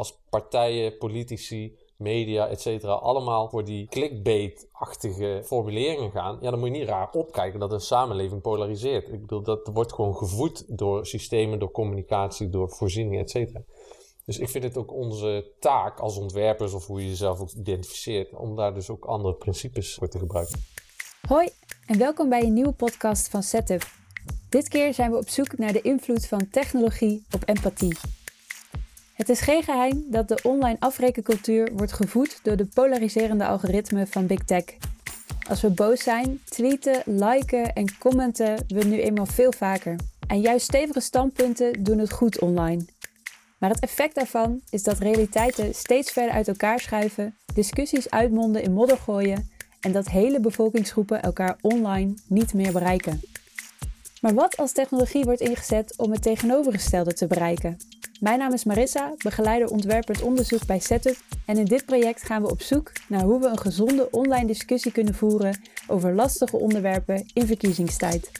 als partijen, politici, media, et cetera, allemaal voor die clickbait-achtige formuleringen gaan, ja, dan moet je niet raar opkijken dat een samenleving polariseert. Ik bedoel, dat wordt gewoon gevoed door systemen, door communicatie, door voorzieningen, et cetera. Dus ik vind het ook onze taak als ontwerpers, of hoe je jezelf ook identificeert, om daar dus ook andere principes voor te gebruiken. Hoi en welkom bij een nieuwe podcast van Setup. Dit keer zijn we op zoek naar de invloed van technologie op empathie. Het is geen geheim dat de online afrekencultuur wordt gevoed door de polariserende algoritmen van Big Tech. Als we boos zijn, tweeten, liken en commenten we nu eenmaal veel vaker. En juist stevige standpunten doen het goed online. Maar het effect daarvan is dat realiteiten steeds verder uit elkaar schuiven, discussies uitmonden in modder gooien en dat hele bevolkingsgroepen elkaar online niet meer bereiken. Maar wat als technologie wordt ingezet om het tegenovergestelde te bereiken? Mijn naam is Marissa, begeleider ontwerpend onderzoek bij Setup en in dit project gaan we op zoek naar hoe we een gezonde online discussie kunnen voeren over lastige onderwerpen in verkiezingstijd.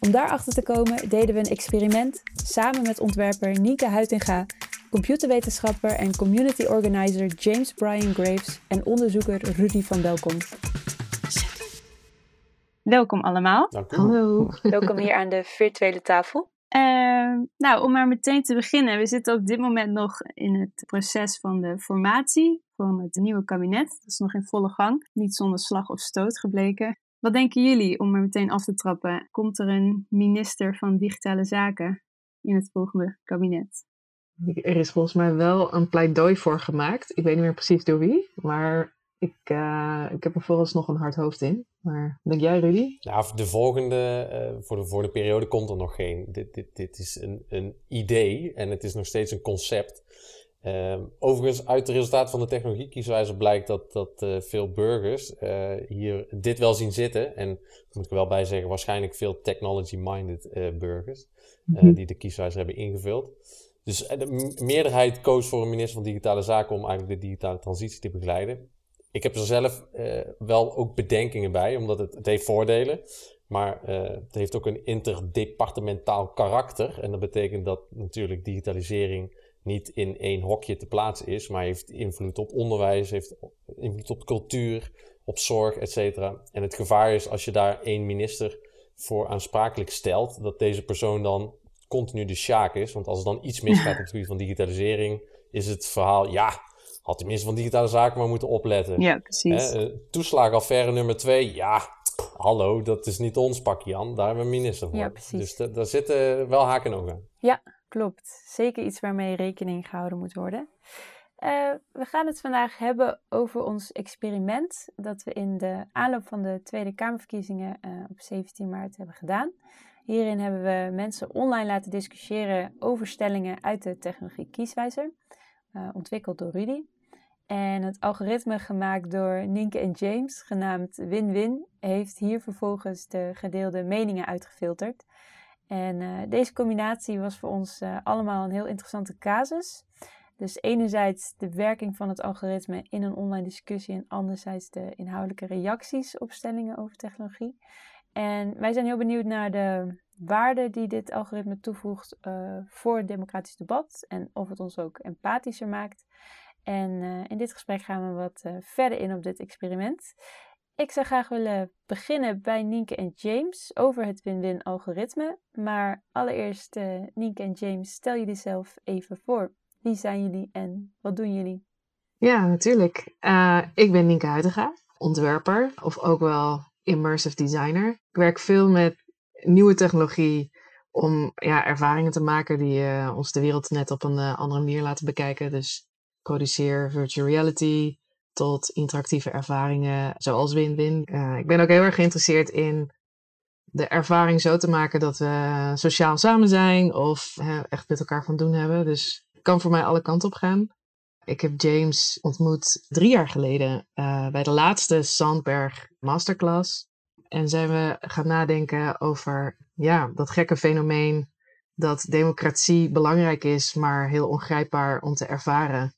Om daarachter te komen deden we een experiment samen met ontwerper Nienke Huitinga, computerwetenschapper en community organizer James Brian Graves en onderzoeker Rudy van Belkom. Welkom allemaal. Dank u. Hallo. Welkom hier aan de virtuele tafel. Ehm, nou, om maar meteen te beginnen. We zitten op dit moment nog in het proces van de formatie van het nieuwe kabinet. Dat is nog in volle gang. Niet zonder slag of stoot gebleken. Wat denken jullie, om maar meteen af te trappen? Komt er een minister van Digitale Zaken in het volgende kabinet? Er is volgens mij wel een pleidooi voor gemaakt. Ik weet niet meer precies door wie, maar ik, eh, ik heb er vooralsnog een hard hoofd in. Maar denk jij, Rudy? Nou, voor de volgende, eh, voor de volgende periode komt er nog geen. Dit, dit, dit is een, een idee en het is nog steeds een concept. Ehm, overigens, uit de resultaten van de technologiekieswijzer blijkt dat, dat eh, veel burgers hier dit wel zien zitten. En daar moet ik er wel bij zeggen, waarschijnlijk veel technology-minded burgers Mhm. die de kieswijzer hebben ingevuld. Dus de meerderheid koos voor een minister van Digitale Zaken om eigenlijk de digitale transitie te begeleiden. Ik heb er zelf eh, wel ook bedenkingen bij, omdat het, heeft voordelen. Maar eh, het heeft ook een interdepartementaal karakter. En dat betekent dat natuurlijk digitalisering niet in één hokje te plaatsen is, maar heeft invloed op onderwijs, heeft invloed op cultuur, op zorg, et cetera. En het gevaar is als je daar één minister voor aansprakelijk stelt, dat deze persoon dan continu de sjaak is. Want als er dan iets misgaat op het gebied van digitalisering, is het verhaal, ja, had de minister van Digitale Zaken maar moeten opletten. Ja, precies. Eh, toeslagenaffaire nummer twee, ja, hallo, dat is niet ons pakje aan, daar hebben we minister voor. Ja, precies. Dus da- daar zitten wel haken en ogen aan. Klopt, zeker iets waarmee rekening gehouden moet worden. Eh, we gaan het vandaag hebben over ons experiment dat we in de aanloop van de Tweede Kamerverkiezingen eh, op 17 maart hebben gedaan. Hierin hebben we mensen online laten discussiëren over stellingen uit de technologie Kieswijzer, ontwikkeld door Rudy. En het algoritme gemaakt door Nienke en James, genaamd Win-Win, heeft hier vervolgens de gedeelde meningen uitgefilterd. En eh, deze combinatie was voor ons eh, allemaal een heel interessante casus. Dus enerzijds de werking van het algoritme in een online discussie en anderzijds de inhoudelijke reacties op stellingen over technologie. En wij zijn heel benieuwd naar de waarde die dit algoritme toevoegt eh, voor het democratisch debat en of het ons ook empathischer maakt. En eh, in dit gesprek gaan we wat eh, verder in op dit experiment. Ik zou graag willen beginnen bij Nienke en James over het win-win algoritme. Maar allereerst, eh Nienke en James, stel jullie zelf even voor. Wie zijn jullie en wat doen jullie? Ja, natuurlijk. Ik ben Nienke Huitinga, ontwerper of ook wel immersive designer. Ik werk veel met nieuwe technologie om ja, ervaringen te maken die ons de wereld net op een andere manier laten bekijken. Dus produceer virtual reality tot interactieve ervaringen zoals Win-Win. Eh, ik ben ook heel erg geïnteresseerd in de ervaring zo te maken dat we sociaal samen zijn of echt met elkaar van doen hebben. Dus het kan voor mij alle kanten op gaan. Ik heb James ontmoet drie jaar geleden eh, bij de laatste Sandberg Masterclass. En zijn we gaan nadenken over ja, dat gekke fenomeen dat democratie belangrijk is, maar heel ongrijpbaar om te ervaren.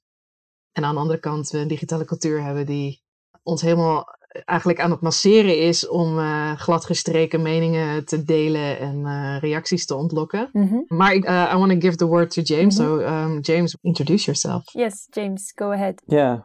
En aan de andere kant we een digitale cultuur hebben die ons helemaal eigenlijk aan het masseren is om uh, gladgestreken meningen te delen en uh, reacties te ontlokken. Mm -hmm. Maar ik, uh, I want to give the word to James. Mm -hmm. So, um, James, introduce yourself. Yes, James, go ahead. Yeah,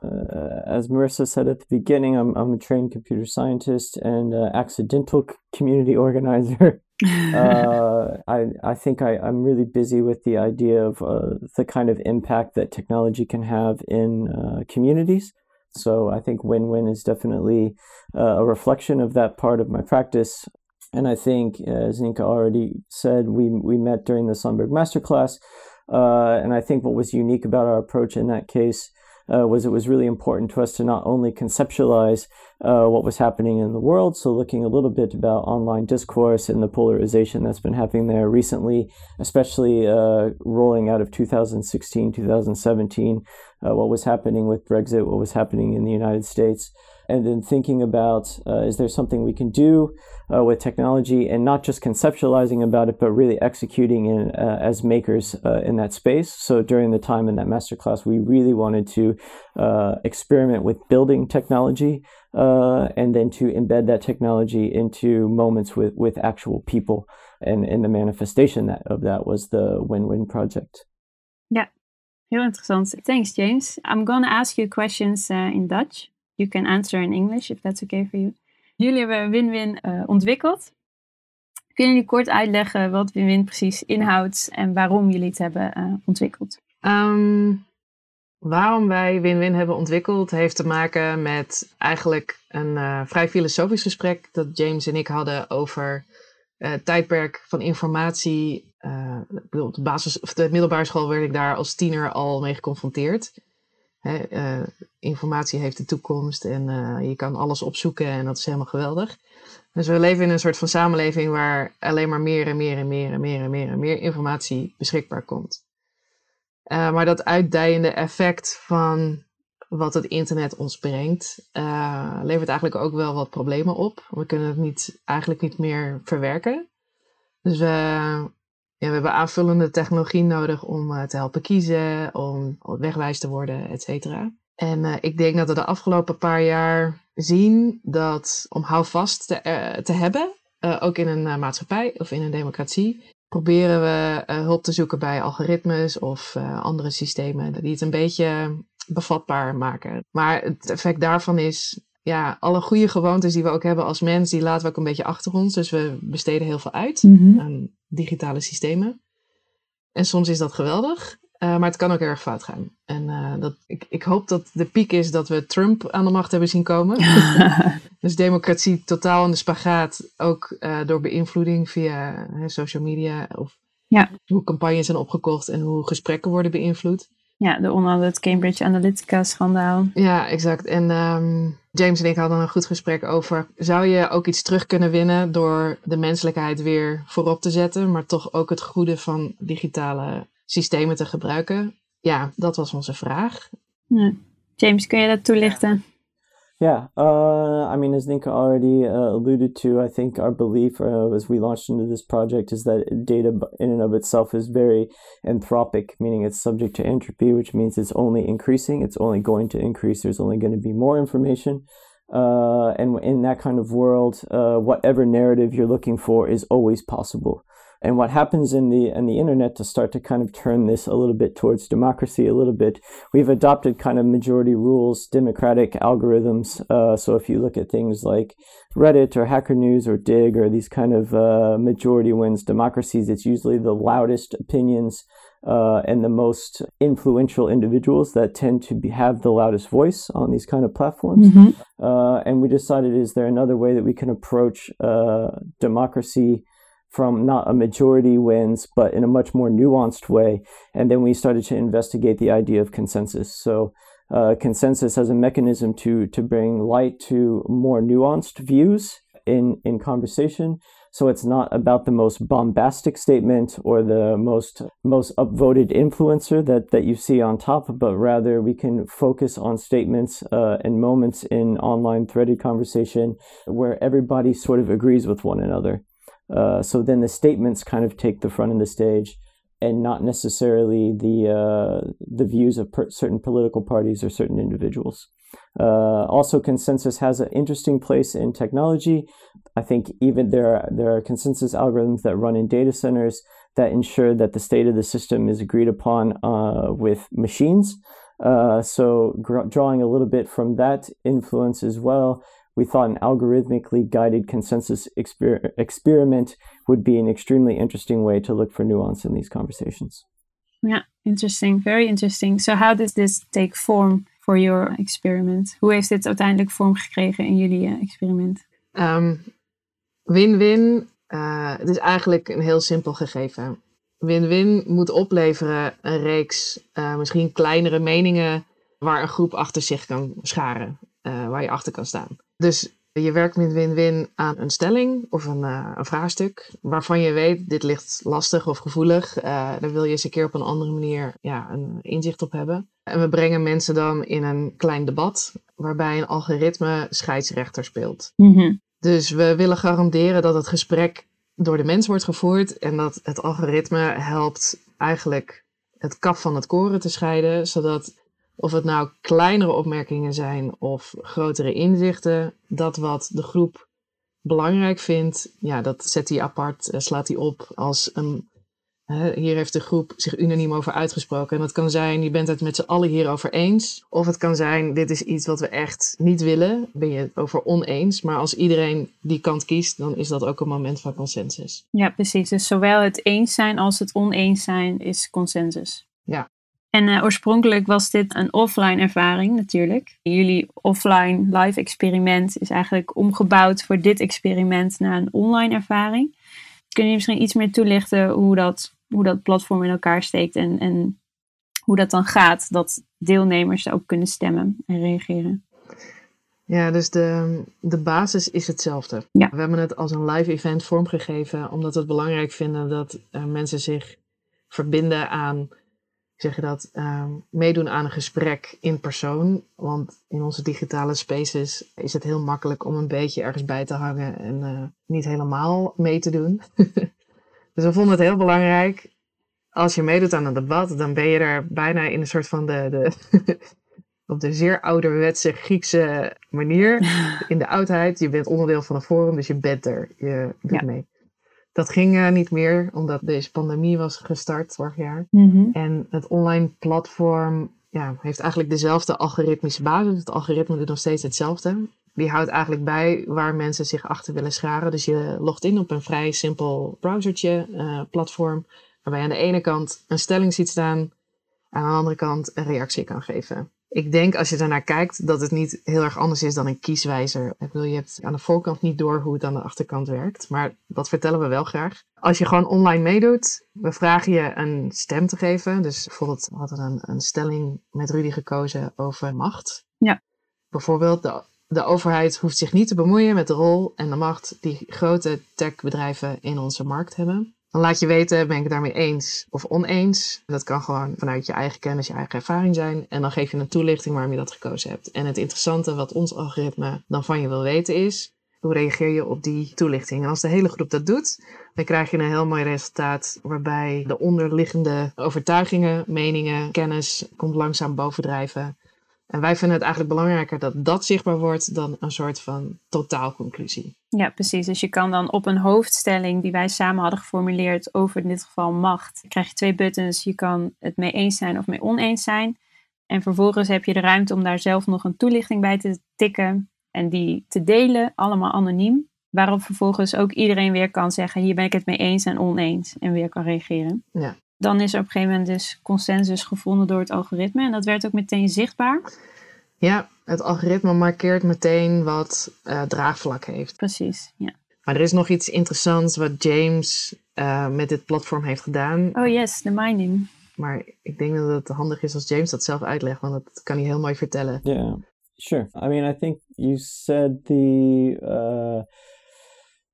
as Marissa said at the beginning, I'm, I'm a trained computer scientist and accidental community organizer. Uh, I I think I, I'm really busy with the idea of uh, the kind of impact that technology can have in uh, communities. So I think win win is definitely uh, a reflection of that part of my practice. And I think, as Nika already said, we we met during the Sunberg Masterclass, uh, and I think what was unique about our approach in that case uh, was it was really important to us to not only conceptualize uh, what was happening in the world, so looking a little bit about online discourse and the polarization that's been happening there recently, especially uh, rolling out of 2016, 2017, uh, what was happening with Brexit, what was happening in the United States and then thinking about uh, is there something we can do uh, with technology and not just conceptualizing about it but really executing in, uh, as makers uh, in that space so during the time in that masterclass we really wanted to uh, experiment with building technology uh, and then to embed that technology into moments with, with actual people and, and the manifestation that, of that was the win-win project yeah heel interessant. Thanks, James. I'm going to ask you questions uh, in Dutch. You can answer in English if that's okay for you. Jullie hebben Win-Win uh, ontwikkeld. Kunnen jullie kort uitleggen wat Win-Win precies inhoudt en waarom jullie het hebben uh, ontwikkeld? Um, waarom wij Win-Win hebben ontwikkeld heeft te maken met eigenlijk een uh, vrij filosofisch gesprek dat James en ik hadden over het tijdperk van informatie. op de, basis, of de middelbare school werd ik daar als tiener al mee geconfronteerd. Hè, uh, informatie heeft de toekomst en uh, je kan alles opzoeken en dat is helemaal geweldig. Dus we leven in een soort van samenleving waar alleen maar meer en meer en meer en meer en meer en meer informatie beschikbaar komt. Uh, maar dat uitdijende effect van wat het internet ons brengt, levert eigenlijk ook wel wat problemen op. We kunnen het niet, eigenlijk niet meer verwerken. Dus we ja, we hebben aanvullende technologie nodig om uh, te helpen kiezen, om wegwijs te worden, et cetera. En uh, ik denk dat we de afgelopen paar jaar zien dat om houvast te, uh, te hebben, ook in een maatschappij of in een democratie, proberen we hulp te zoeken bij algoritmes of andere systemen die het een beetje bevatbaar maken. Maar het effect daarvan is ja, alle goede gewoontes die we ook hebben als mens, die laten we ook een beetje achter ons. Dus we besteden heel veel uit mm aan digitale systemen. En soms is dat geweldig, uh, maar het kan ook erg fout gaan. En uh, dat, ik, ik hoop dat de piek is dat we Trump aan de macht hebben zien komen. dus democratie totaal in de spagaat, ook uh, door beïnvloeding via social media of ja. hoe campagnes zijn opgekocht en hoe gesprekken worden beïnvloed. Ja, de onder het Cambridge Analytica-schandaal. Ja, exact. En um, James en ik hadden een goed gesprek over... zou je ook iets terug kunnen winnen door de menselijkheid weer voorop te zetten... maar toch ook het goede van digitale systemen te gebruiken? Ja, dat was onze vraag. Ja. James, kun je dat toelichten? Yeah, uh, I mean, as Nika already uh, alluded to, I think our belief uh, as we launched into this project is that data in and of itself is very anthropic, meaning it's subject to entropy, which means it's only increasing, it's only going to increase, there's only going to be more information. Uh, and in that kind of world, uh, whatever narrative you're looking for is always possible and what happens in the in the internet to start to kind of turn this a little bit towards democracy a little bit we've adopted kind of majority rules democratic algorithms uh, so if you look at things like reddit or hacker news or dig or these kind of uh, majority wins democracies it's usually the loudest opinions uh, and the most influential individuals that tend to be, have the loudest voice on these kind of platforms. Mm-hmm. Uh, and we decided, is there another way that we can approach uh, democracy from not a majority wins, but in a much more nuanced way. And then we started to investigate the idea of consensus. So uh, consensus as a mechanism to to bring light to more nuanced views in in conversation. So it's not about the most bombastic statement or the most most upvoted influencer that that you see on top, but rather we can focus on statements uh, and moments in online threaded conversation where everybody sort of agrees with one another. Uh, so then the statements kind of take the front of the stage, and not necessarily the uh, the views of per- certain political parties or certain individuals. Uh, also, consensus has an interesting place in technology. I think even there are, there are consensus algorithms that run in data centers that ensure that the state of the system is agreed upon uh, with machines. Uh, so, gr- drawing a little bit from that influence as well, we thought an algorithmically guided consensus exper- experiment would be an extremely interesting way to look for nuance in these conversations. Yeah, interesting. Very interesting. So, how does this take form for your experiment? Hoe heeft dit uiteindelijk vorm gekregen in jullie uh, experiment? Um, Win-win. Uh, het is eigenlijk een heel simpel gegeven. Win-win moet opleveren een reeks uh, misschien kleinere meningen waar een groep achter zich kan scharen, uh, waar je achter kan staan. Dus je werkt met win-win aan een stelling of een, een, vraagstuk waarvan je weet dit ligt lastig of gevoelig. daar wil je eens een keer op een andere manier ja, een inzicht op hebben. En we brengen mensen dan in een klein debat waarbij een algoritme scheidsrechter speelt. Mm -hmm. Dus we willen garanderen dat het gesprek door de mens wordt gevoerd en dat het algoritme helpt eigenlijk het kaf van het koren te scheiden, zodat of het nou kleinere opmerkingen zijn of grotere inzichten, dat wat de groep belangrijk vindt, ja, dat zet hij apart, slaat hij op als een hier heeft de groep zich unaniem over uitgesproken. En dat kan zijn, je bent het met z'n allen hierover eens. Of het kan zijn, dit is iets wat we echt niet willen. Ben je het over oneens. Maar als iedereen die kant kiest, dan is dat ook een moment van consensus. Ja, precies. Dus zowel het eens zijn als het oneens zijn is consensus. Ja. En uh, oorspronkelijk was dit een offline ervaring natuurlijk. Jullie offline live experiment is eigenlijk omgebouwd voor dit experiment naar een online ervaring. Kun je misschien iets meer toelichten hoe dat hoe dat platform in elkaar steekt en, en hoe dat dan gaat, dat deelnemers ook kunnen stemmen en reageren. Ja, dus de, de basis is hetzelfde. Ja. We hebben het als een live event vormgegeven, omdat we het belangrijk vinden dat uh, mensen zich verbinden aan, zeg je dat, uh, meedoen aan een gesprek in persoon. Want in onze digitale spaces is het heel makkelijk om een beetje ergens bij te hangen en uh, niet helemaal mee te doen. Dus we vonden het heel belangrijk. Als je meedoet aan een debat, dan ben je er bijna in een soort van de. de op de zeer ouderwetse Griekse manier. In de oudheid. Je bent onderdeel van een forum, dus je bent er. Je doet Ja. mee. Dat ging uh, niet meer, omdat deze pandemie was gestart vorig jaar. Mhm. En het online platform ja, heeft eigenlijk dezelfde algoritmische basis. Het algoritme doet nog steeds hetzelfde. Die houdt eigenlijk bij waar mensen zich achter willen scharen. Dus je logt in op een vrij simpel browsertje, uh, platform. Waarbij je aan de ene kant een stelling ziet staan. Aan de andere kant een reactie kan geven. Ik denk als je daarnaar kijkt dat het niet heel erg anders is dan een kieswijzer. Ik bedoel, je hebt aan de voorkant niet door hoe het aan de achterkant werkt. Maar dat vertellen we wel graag. Als je gewoon online meedoet, we vragen je een stem te geven. Dus bijvoorbeeld, we hadden een, een stelling met Rudy gekozen over macht. Ja. Bijvoorbeeld, de, de overheid hoeft zich niet te bemoeien met de rol en de macht die grote techbedrijven in onze markt hebben. Dan laat je weten, ben ik het daarmee eens of oneens. Dat kan gewoon vanuit je eigen kennis, je eigen ervaring zijn. En dan geef je een toelichting waarom je dat gekozen hebt. En het interessante wat ons algoritme dan van je wil weten is, hoe reageer je op die toelichting? En als de hele groep dat doet, dan krijg je een heel mooi resultaat waarbij de onderliggende overtuigingen, meningen, kennis komt langzaam bovendrijven. En wij vinden het eigenlijk belangrijker dat dat zichtbaar wordt dan een soort van totaalconclusie. Ja, precies. Dus je kan dan op een hoofdstelling die wij samen hadden geformuleerd over in dit geval macht, krijg je twee buttons. Je kan het mee eens zijn of mee oneens zijn. En vervolgens heb je de ruimte om daar zelf nog een toelichting bij te tikken en die te delen, allemaal anoniem. Waarop vervolgens ook iedereen weer kan zeggen, hier ben ik het mee eens en oneens. En weer kan reageren. Ja. Dan is er op een gegeven moment dus consensus gevonden door het algoritme. En dat werd ook meteen zichtbaar. Ja, het algoritme markeert meteen wat uh, draagvlak heeft. Precies, ja. Maar er is nog iets interessants wat James uh, met dit platform heeft gedaan. Oh yes, de mining. Maar ik denk dat het handig is als James dat zelf uitlegt, want dat kan hij heel mooi vertellen. Yeah, sure. I mean, I think you said the uh,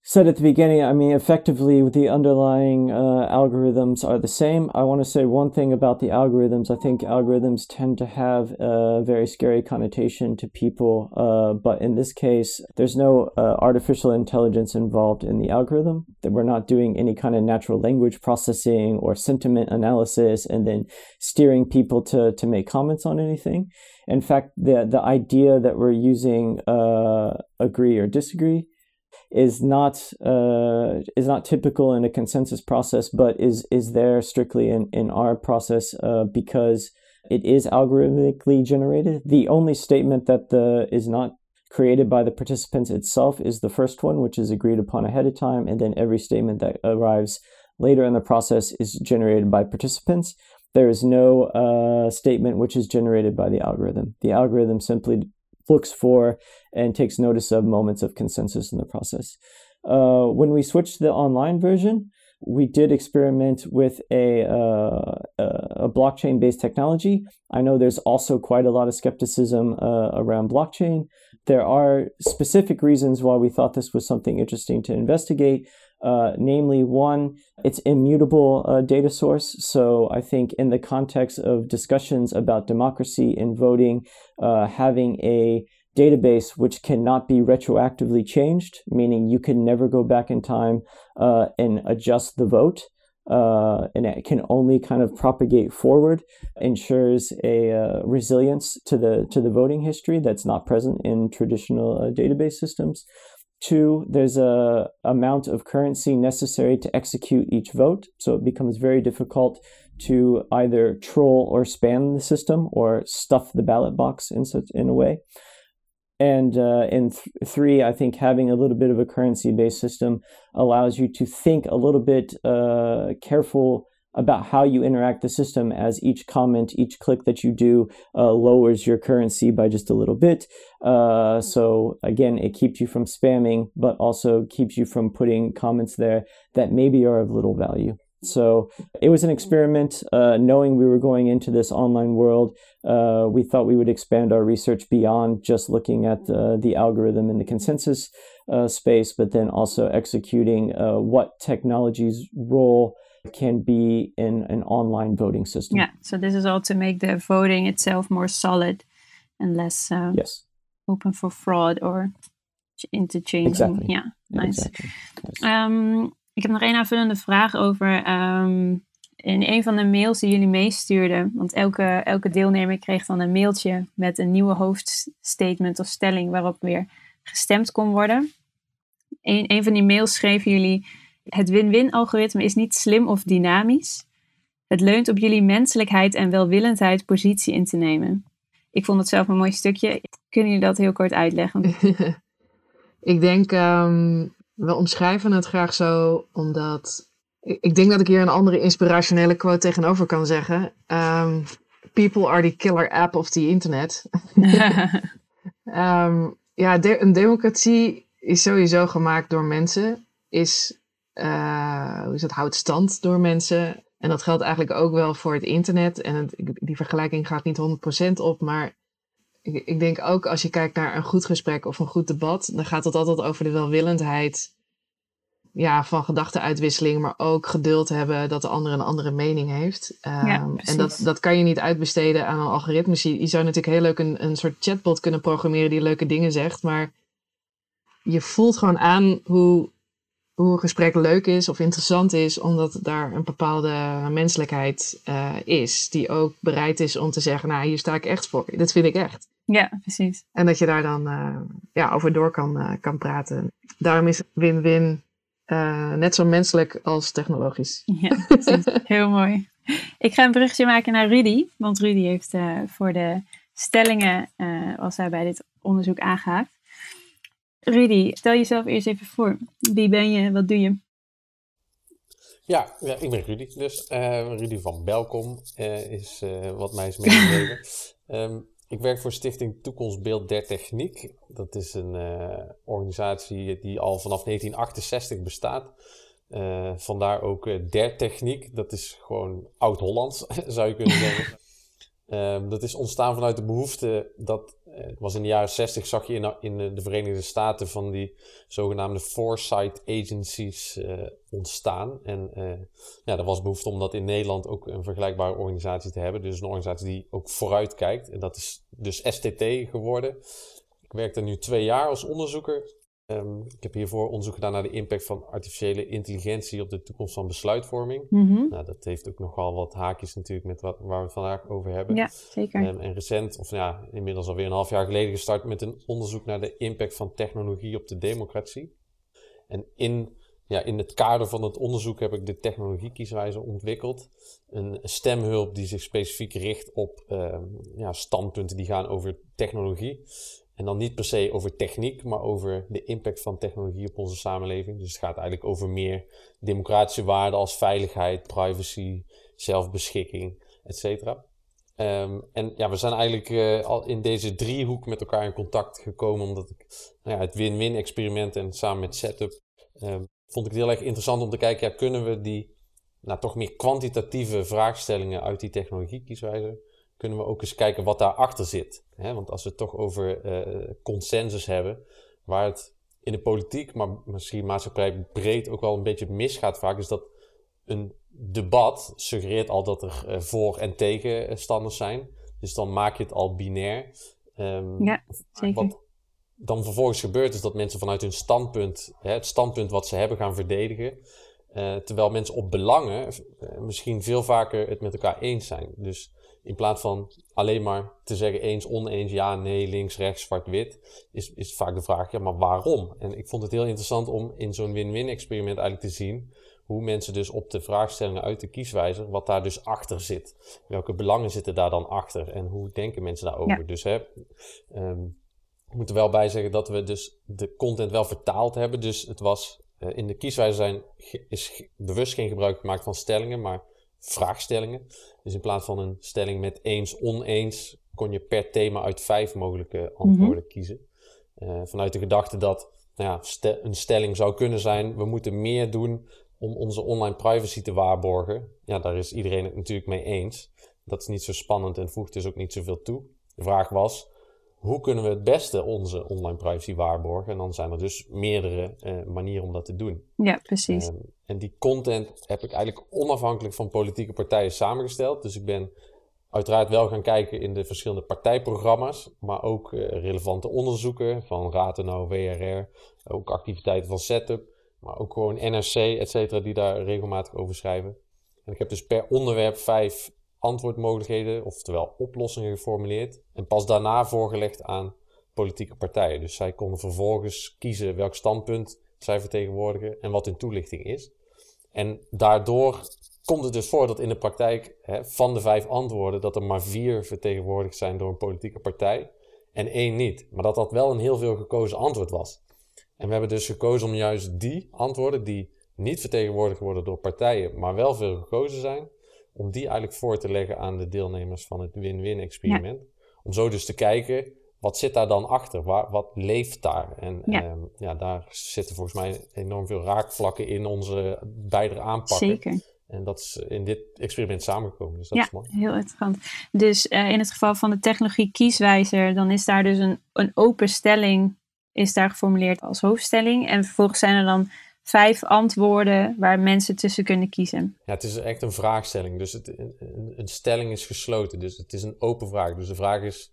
said at the beginning, I mean, effectively, the underlying uh, algorithms are the same. I want to say one thing about the algorithms. I think algorithms tend to have a very scary connotation to people, uh, but in this case, there's no uh, artificial intelligence involved in the algorithm. That we're not doing any kind of natural language processing or sentiment analysis and then steering people to to make comments on anything. In fact, the the idea that we're using uh, agree or disagree is not uh, is not typical in a consensus process, but is is there strictly in in our process uh, because it is algorithmically generated. The only statement that the is not created by the participants itself is the first one, which is agreed upon ahead of time, and then every statement that arrives later in the process is generated by participants. There is no uh, statement which is generated by the algorithm. The algorithm simply looks for and takes notice of moments of consensus in the process. Uh, when we switched to the online version, we did experiment with a, uh, a blockchain based technology. I know there's also quite a lot of skepticism uh, around blockchain. There are specific reasons why we thought this was something interesting to investigate. Uh, namely, one, it's immutable uh, data source. So I think in the context of discussions about democracy and voting, uh, having a database which cannot be retroactively changed, meaning you can never go back in time uh, and adjust the vote. Uh, and it can only kind of propagate forward, ensures a uh, resilience to the to the voting history that's not present in traditional uh, database systems. Two, there's a amount of currency necessary to execute each vote, so it becomes very difficult to either troll or spam the system or stuff the ballot box in such in a way. And uh, in th- three, I think having a little bit of a currency based system allows you to think a little bit uh, careful about how you interact the system as each comment, each click that you do uh, lowers your currency by just a little bit. Uh, so again, it keeps you from spamming, but also keeps you from putting comments there that maybe are of little value. So it was an experiment. Uh, knowing we were going into this online world, uh, we thought we would expand our research beyond just looking at uh, the algorithm in the consensus uh, space, but then also executing uh, what technology's role can be in an online voting system. Yeah, so this is all to make the voting itself more solid and less uh, yes. open for fraud or interchanging. Exactly. Ja, nice. Exactly. Yes. Ehm, ik heb nog één aanvullende vraag over ehm, in een van de mails die jullie meestuurden. Want elke, elke deelnemer kreeg dan een mailtje met een nieuwe hoofdstatement of stelling waarop weer gestemd kon worden. Een, een van die mails schreven jullie: Het win-win algoritme is niet slim of dynamisch. Het leunt op jullie menselijkheid en welwillendheid positie in te nemen. Ik vond het zelf een mooi stukje. Kunnen jullie dat heel kort uitleggen? ik denk, um, we omschrijven het graag zo omdat. Ik denk dat ik hier een andere inspirationele quote tegenover kan zeggen. Um, People are the killer app of the internet. um, ja, de een democratie is sowieso gemaakt door mensen. Is, uh, hoe is het, houdt stand door mensen. En dat geldt eigenlijk ook wel voor het internet. En het, die vergelijking gaat niet 100% op, maar ik, ik, denk ook als je kijkt naar een goed gesprek of een goed debat, dan gaat het altijd over de welwillendheid ja, van gedachtenuitwisseling, maar ook geduld hebben dat de ander een andere mening heeft. Um, ja, en dat, dat kan je niet uitbesteden aan een algoritme. Je, je zou natuurlijk heel leuk een, een soort chatbot kunnen programmeren die leuke dingen zegt, maar je voelt gewoon aan hoe, hoe een gesprek leuk is of interessant is, omdat daar een bepaalde menselijkheid uh, is, die ook bereid is om te zeggen, nou, hier sta ik echt voor. Dat vind ik echt. Ja, precies. En dat je daar dan uh, ja, over door kan, uh, kan praten. Daarom is win-win net zo menselijk als technologisch. Ja, precies. Heel mooi. Ik ga een brugje maken naar Rudy. Want Rudy heeft voor de stellingen, was hij bij dit onderzoek aangehaakt. Rudy, stel jezelf eerst even voor. Wie ben je? Wat doe je? Ja, ja ik ben Rudy. Dus Rudy van Belkom is wat mij is meegegeven. um, Ik werk voor Stichting Toekomstbeeld der Techniek. Dat is een uh, organisatie die al vanaf 1968 bestaat. Vandaar ook der Techniek. Dat is gewoon oud-Hollands, zou je kunnen zeggen. Ehm, dat is ontstaan vanuit de behoefte dat, uh, was in de jaren 60 zag je in, in de Verenigde Staten van die zogenaamde foresight agencies uh, ontstaan. En uh, ja, er was behoefte om dat in Nederland ook een vergelijkbare organisatie te hebben. Dus een organisatie die ook vooruit kijkt. En dat is dus STT geworden. Ik werk er nu twee jaar als onderzoeker Um, ik heb hiervoor onderzoek gedaan naar de impact van artificiële intelligentie op de toekomst van besluitvorming. Mm -hmm. nou, dat heeft ook nogal wat haakjes natuurlijk met wat, waar we het vandaag over hebben. Ja, zeker. Um, en recent, of ja, inmiddels alweer een half jaar geleden gestart met een onderzoek naar de impact van technologie op de democratie. En in, ja, in het kader van het onderzoek heb ik de technologiekieswijze ontwikkeld. Een stemhulp die zich specifiek richt op um, ja, standpunten die gaan over technologie. En dan niet per se over techniek, maar over de impact van technologie op onze samenleving. Dus het gaat eigenlijk over meer democratische waarden als veiligheid, privacy, zelfbeschikking, et cetera. Um, en ja, we zijn eigenlijk uh, al in deze driehoek met elkaar in contact gekomen, omdat ik nou ja, het win-win experiment en samen met Setup um, vond ik het heel erg interessant om te kijken, ja, kunnen we die nou, toch meer kwantitatieve vraagstellingen uit die technologiekieswijze kunnen we ook eens kijken wat daarachter zit. Hè? Want als we het toch over uh, consensus hebben, waar het in de politiek, maar misschien maatschappij breed ook wel een beetje misgaat vaak, is dat een debat suggereert al dat er uh, voor- en tegenstanders zijn. Dus dan maak je het al binair. Um, ja, zeker. Wat dan vervolgens gebeurt is dat mensen vanuit hun standpunt, hè, het standpunt wat ze hebben, gaan verdedigen. Uh, terwijl mensen op belangen misschien veel vaker het met elkaar eens zijn. Dus in plaats van alleen maar te zeggen eens, oneens, ja, nee, links, rechts, zwart, wit, is, is vaak de vraag, ja, maar waarom? En ik vond het heel interessant om in zo'n win-win experiment eigenlijk te zien hoe mensen dus op de vraagstellingen uit de kieswijzer, wat daar dus achter zit. Welke belangen zitten daar dan achter en hoe denken mensen daarover? Ja. Dus hè, um, ik moet er wel bij zeggen dat we dus de content wel vertaald hebben. Dus het was uh, in de kieswijzer zijn, is bewust geen gebruik gemaakt van stellingen, maar vraagstellingen. Dus in plaats van een stelling met eens, oneens, kon je per thema uit vijf mogelijke antwoorden Mhm. mm-hmm. kiezen. Uh, vanuit de gedachte dat nou ja, een stelling zou kunnen zijn: we moeten meer doen om onze online privacy te waarborgen. Ja, daar is iedereen het natuurlijk mee eens. Dat is niet zo spannend en voegt dus ook niet zoveel toe. De vraag was: hoe kunnen we het beste onze online privacy waarborgen? En dan zijn er dus meerdere uh, manieren om dat te doen. Ja, precies. Um, en die content heb ik eigenlijk onafhankelijk van politieke partijen samengesteld. Dus ik ben uiteraard wel gaan kijken in de verschillende partijprogramma's, maar ook uh, relevante onderzoeken van Rathenau, WRR, ook activiteiten van Setup, maar ook gewoon NRC, et cetera, die daar regelmatig over schrijven. En ik heb dus per onderwerp vijf antwoordmogelijkheden, oftewel oplossingen geformuleerd en pas daarna voorgelegd aan politieke partijen. Dus zij konden vervolgens kiezen welk standpunt zij vertegenwoordigen en wat hun toelichting is. En daardoor komt het dus voor dat in de praktijk hè, van de vijf antwoorden dat er maar vier vertegenwoordigd zijn door een politieke partij en één niet. Maar dat dat wel een heel veel gekozen antwoord was. En we hebben dus gekozen om juist die antwoorden die niet vertegenwoordigd worden door partijen, maar wel veel gekozen zijn, om die eigenlijk voor te leggen aan de deelnemers van het win-win experiment. Ja. Om zo dus te kijken, wat zit daar dan achter? Waar, wat leeft daar? En ja. Um, ja, daar zitten volgens mij enorm veel raakvlakken in onze beide aanpakken. Zeker. En dat is in dit experiment samengekomen. Dus dat ja, is mooi. heel interessant. Dus uh, in het geval van de technologie kieswijzer, dan is daar dus een, een open stelling is daar geformuleerd als hoofdstelling. En vervolgens zijn er dan vijf antwoorden waar mensen tussen kunnen kiezen. Ja, het is echt een vraagstelling. Dus het, een, een stelling is gesloten. Dus het is een open vraag. Dus de vraag is,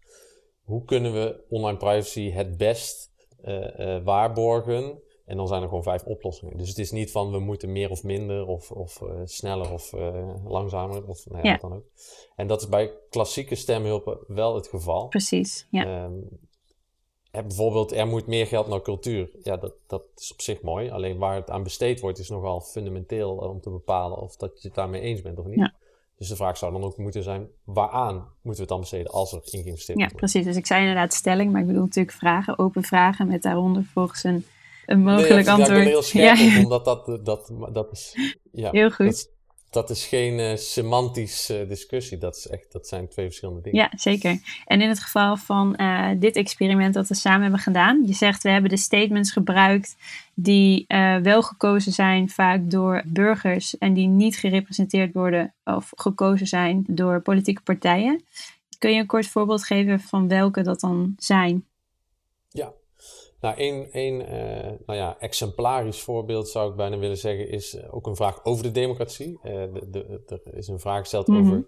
hoe kunnen we online privacy het best uh, uh, waarborgen? En dan zijn er gewoon vijf oplossingen. Dus het is niet van we moeten meer of minder of, of uh, sneller of langzamer of nou ja, dan ook. En dat is bij klassieke stemhulpen wel het geval. Precies, ja. Um, bijvoorbeeld, er moet meer geld naar cultuur. Ja, dat, dat is op zich mooi. Alleen waar het aan besteed wordt, is nogal fundamenteel om te bepalen of dat je het daarmee eens bent of niet. Ja. Dus de vraag zou dan ook moeten zijn, waaraan moeten we het dan besteden als er in geïnvesteerd ja, wordt? precies. Dus ik zei inderdaad stelling, maar ik bedoel natuurlijk vragen, open vragen met daaronder volgens een, een mogelijk nee, antwoord. Ja, ik ben heel scherp ja. op, omdat dat, dat, dat is... Ja, heel goed. Dat dat is geen uh, semantische uh, discussie. Dat, is echt, dat zijn twee verschillende dingen. Ja, zeker. En in het geval van uh, dit experiment dat we samen hebben gedaan. Je zegt, we hebben de statements gebruikt die uh, wel gekozen zijn vaak door burgers. En die niet gerepresenteerd worden of gekozen zijn door politieke partijen. Kun je een kort voorbeeld geven van welke dat dan zijn? Ja, nou, een uh, nou ja, exemplarisch voorbeeld zou ik bijna willen zeggen, is eh, ook een vraag over de democratie. Uh, de, de, er is een vraag gesteld mm -hmm. over.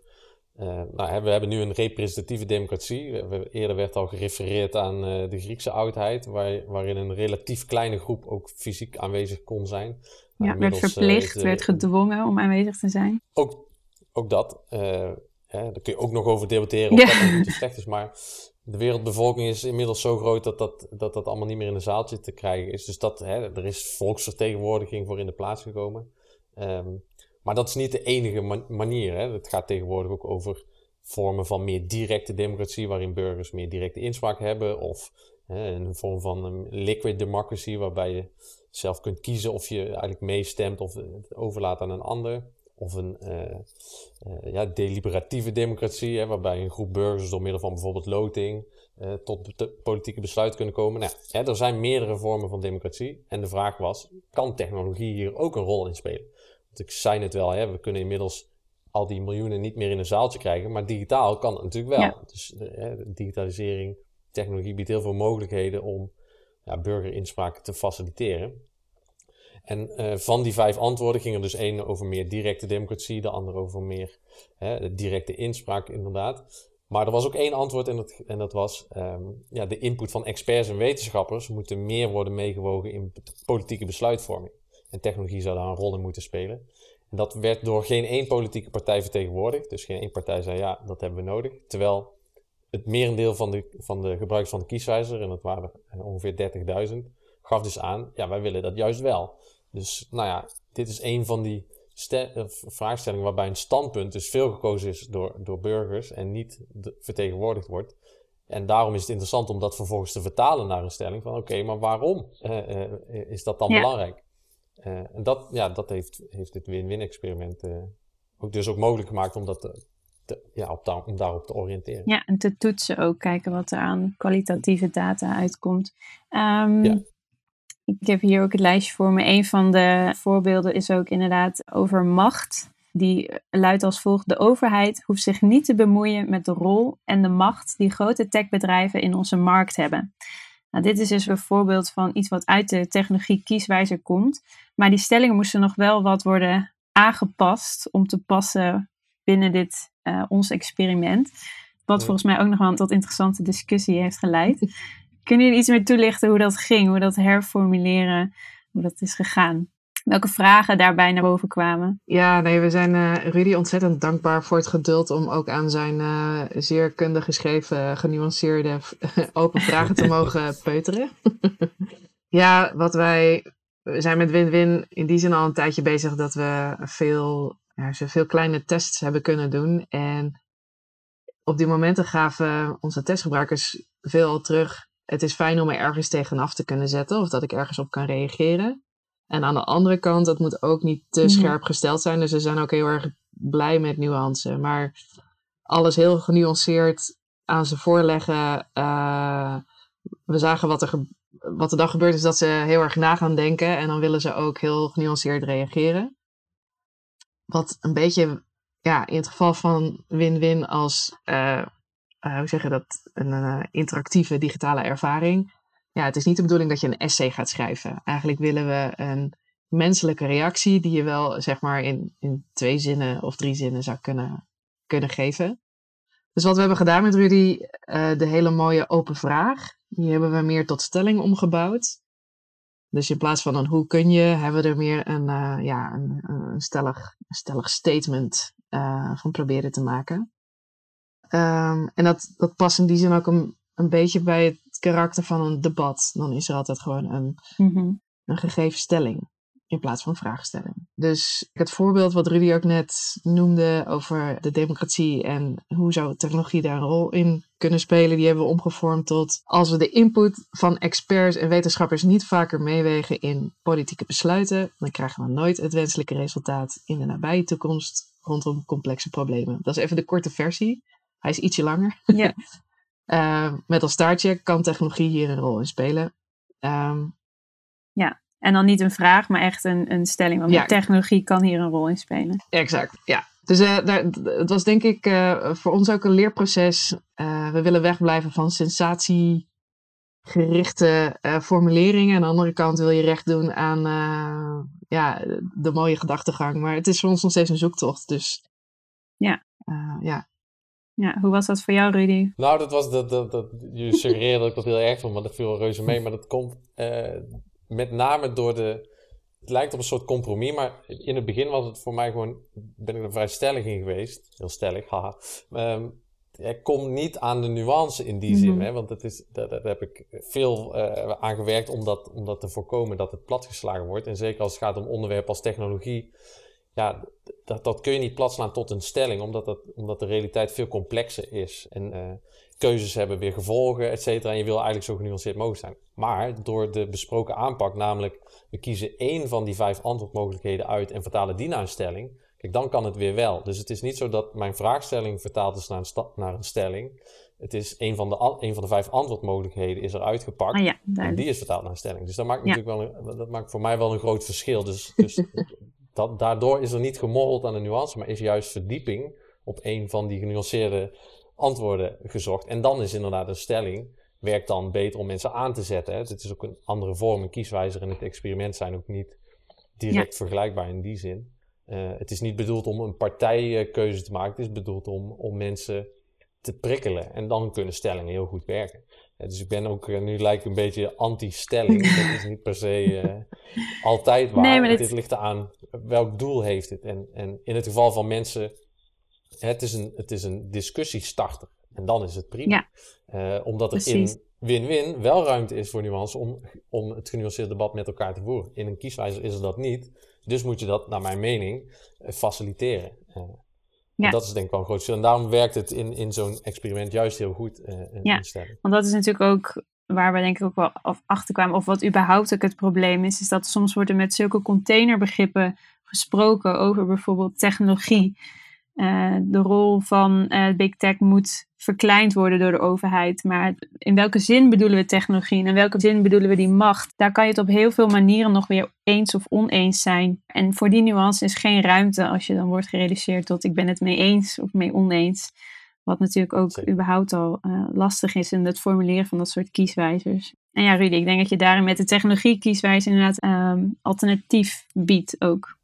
nou, we hebben nu een representatieve democratie. We, eerder werd al gerefereerd aan de Griekse oudheid, waar, waarin een relatief kleine groep ook fysiek aanwezig kon zijn. Ja, werd verplicht, werd gedwongen om aanwezig te zijn. Ook, ook dat. Hè, daar kun je ook nog over debatteren of ja. dat niet te slecht is. Maar de wereldbevolking is inmiddels zo groot dat dat, dat dat allemaal niet meer in een zaaltje te krijgen is. Dus dat, hè, er is volksvertegenwoordiging voor in de plaats gekomen. Um, maar dat is niet de enige man manier. Hè. Het gaat tegenwoordig ook over vormen van meer directe democratie, waarin burgers meer directe inspraak hebben. Of hè, een vorm van liquid democracy, waarbij je zelf kunt kiezen of je eigenlijk meestemt of het overlaat aan een ander of een uh, uh, ja, deliberatieve democratie, hè, waarbij een groep burgers door middel van bijvoorbeeld loting uh, tot politieke besluit kunnen komen. Nou, hè, er zijn meerdere vormen van democratie. En de vraag was, kan technologie hier ook een rol in spelen? Want ik zei het wel, hè, we kunnen inmiddels al die miljoenen niet meer in een zaaltje krijgen, maar digitaal kan het natuurlijk wel. Ja. Dus digitalisering, technologie biedt heel veel mogelijkheden om ja, burgerinspraak te faciliteren. En uh, van die vijf antwoorden ging er dus één over meer directe democratie, de andere over meer hè, directe inspraak, inderdaad. Maar er was ook één antwoord en dat, en dat was um, ja, de input van experts en wetenschappers moeten meer worden meegewogen in politieke besluitvorming. En technologie zou daar een rol in moeten spelen. En dat werd door geen één politieke partij vertegenwoordigd. Dus geen één partij zei ja, dat hebben we nodig. Terwijl het merendeel van de, van de gebruikers van de kieswijzer, en dat waren ongeveer 30.000, gaf dus aan, ja, wij willen dat juist wel. Dus nou ja, dit is een van die vraagstellingen waarbij een standpunt dus veel gekozen is door, door burgers en niet vertegenwoordigd wordt. En daarom is het interessant om dat vervolgens te vertalen naar een stelling van oké, maar waarom uh, uh, is dat dan ja. belangrijk? Uh, en dat, ja, dat heeft, heeft dit win-win experiment ook dus ook mogelijk gemaakt om, dat te, te, ja, op da om daarop te oriënteren. Ja, en te toetsen ook, kijken wat er aan kwalitatieve data uitkomt. Um, ja. Ik heb hier ook het lijstje voor me. Een van de voorbeelden is ook inderdaad over macht. Die luidt als volgt: De overheid hoeft zich niet te bemoeien met de rol en de macht die grote techbedrijven in onze markt hebben. Nou, dit is dus een voorbeeld van iets wat uit de technologie kieswijzer komt. Maar die stellingen moesten nog wel wat worden aangepast om te passen binnen dit uh, ons experiment. Wat volgens mij ook nog wel tot interessante discussie heeft geleid. Kunnen jullie iets meer toelichten hoe dat ging, hoe dat herformuleren, hoe dat is gegaan? Welke vragen daarbij naar boven kwamen? Ja, nee, we zijn uh, Rudy ontzettend dankbaar voor het geduld om ook aan zijn uh, zeer kundig geschreven, genuanceerde, open vragen te mogen peuteren. ja, wat wij. We zijn met Win-Win in die zin al een tijdje bezig dat we veel, ja, veel kleine tests hebben kunnen doen. En op die momenten gaven onze testgebruikers veel terug het is fijn om er ergens tegenaf te kunnen zetten of dat ik ergens op kan reageren. En aan de andere kant, dat moet ook niet te scherp gesteld zijn. Dus ze zijn ook heel erg blij met nuance. Maar alles heel genuanceerd aan ze voorleggen. Uh, we zagen wat er, wat er dan gebeurt, is dat ze heel erg na gaan denken. En dan willen ze ook heel genuanceerd reageren. Wat een beetje, ja, in het geval van win-win als uh, uh, hoe zeg je dat, een uh, interactieve digitale ervaring. Ja, het is niet de bedoeling dat je een essay gaat schrijven. Eigenlijk willen we een menselijke reactie die je wel zeg maar in, in twee zinnen of drie zinnen zou kunnen, kunnen geven. Dus wat we hebben gedaan met Rudy, uh, de hele mooie open vraag, die hebben we meer tot stelling omgebouwd. Dus in plaats van een hoe kun je, hebben we er meer een, ja, een, een, stellig, een stellig statement van proberen te maken. Um, en dat, dat past in die zin ook een, een beetje bij het karakter van een debat. Dan is er altijd gewoon een, mm-hmm. een gegeven stelling in plaats van vraagstelling. Dus het voorbeeld wat Rudy ook net noemde over de democratie en hoe zou technologie daar een rol in kunnen spelen, die hebben we omgevormd tot als we de input van experts en wetenschappers niet vaker meewegen in politieke besluiten, dan krijgen we nooit het wenselijke resultaat in de nabije toekomst rondom complexe problemen. Dat is even de korte versie. Hij is ietsje langer. Ja. uh, met als staartje kan technologie hier een rol in spelen. Um, ja, en dan niet een vraag, maar echt een, een stelling. Want ja. technologie kan hier een rol in spelen. Exact, ja. Dus uh, daar, het was denk ik uh, voor ons ook een leerproces. Uh, we willen wegblijven van sensatiegerichte formuleringen. Aan de andere kant wil je recht doen aan ja, de mooie gedachtegang. Maar het is voor ons nog steeds een zoektocht. Dus ja. ja. Ja, hoe was dat voor jou, Rudy? Nou, dat was dat, dat, dat je suggereerde dat ik dat heel erg vond, maar dat viel reuze mee. Maar dat komt met name door de het lijkt op een soort compromis, maar in het begin was het voor mij gewoon, ben ik er vrij stellig in geweest. Heel stellig, haha. Um, ik kom niet aan de nuance in die zin, mhm. hè, want dat is, daar, daar heb ik veel uh, aan gewerkt om dat, om dat te voorkomen dat het platgeslagen wordt. En zeker als het gaat om onderwerpen als technologie, ja, dat, dat kun je niet platslaan tot een stelling, omdat, dat, omdat de realiteit veel complexer is. En uh, keuzes hebben weer gevolgen, et cetera. En je wil eigenlijk zo genuanceerd mogelijk zijn. Maar door de besproken aanpak, namelijk we kiezen één van die vijf antwoordmogelijkheden uit en vertalen die naar een stelling. Kijk, dan kan het weer wel. Dus het is niet zo dat mijn vraagstelling vertaald is naar een, naar een stelling. Het is een van, de, een van de vijf antwoordmogelijkheden is eruit gepakt. Ah, ja, en die is vertaald naar een stelling. Dus dat maakt, natuurlijk wel een, dat maakt voor mij wel een groot verschil. Dus, dus dat, daardoor is er niet gemorreld aan de nuance, maar is juist verdieping op een van die genuanceerde antwoorden gezocht. En dan is inderdaad een stelling, werkt dan beter om mensen aan te zetten. Hè. Het is ook een andere vorm, een kieswijzer en het experiment zijn ook niet direct vergelijkbaar in die zin. Uh, het is niet bedoeld om een partijkeuze te maken, het is bedoeld om, om mensen te prikkelen. En dan kunnen stellingen heel goed werken. dus ik ben ook, uh, nu lijkt een beetje anti-stelling. dat is niet per se altijd waar. Nee, dit... dit ligt eraan welk doel heeft het. En, en in het geval van mensen het is een, het is een discussiestarter. En dan is het prima. Ja, uh, omdat er in win-win wel ruimte is voor nuance om, om het genuanceerde debat met elkaar te voeren. In een kieswijzer is er dat niet. Dus moet je dat, naar mijn mening, uh, faciliteren. Uh, ja. Dat is denk ik wel een groot verschil. En daarom werkt het in, in zo'n experiment juist heel goed. ja, want dat is natuurlijk ook waar we denk ik ook wel achter kwamen. Of wat überhaupt ook het probleem is. Is dat soms wordt er met zulke containerbegrippen gesproken over bijvoorbeeld technologie. Uh, de rol van uh, big tech moet verkleind worden door de overheid. Maar in welke zin bedoelen we technologie en in welke zin bedoelen we die macht? Daar kan je het op heel veel manieren nog weer eens of oneens zijn. En voor die nuance is geen ruimte als je dan wordt gereduceerd tot ik ben het mee eens of mee oneens. Wat natuurlijk ook überhaupt al uh, lastig is in het formuleren van dat soort kieswijzers. En ja, Rudy, ik denk dat je daarin met de technologie kieswijze inderdaad um, alternatief biedt ook.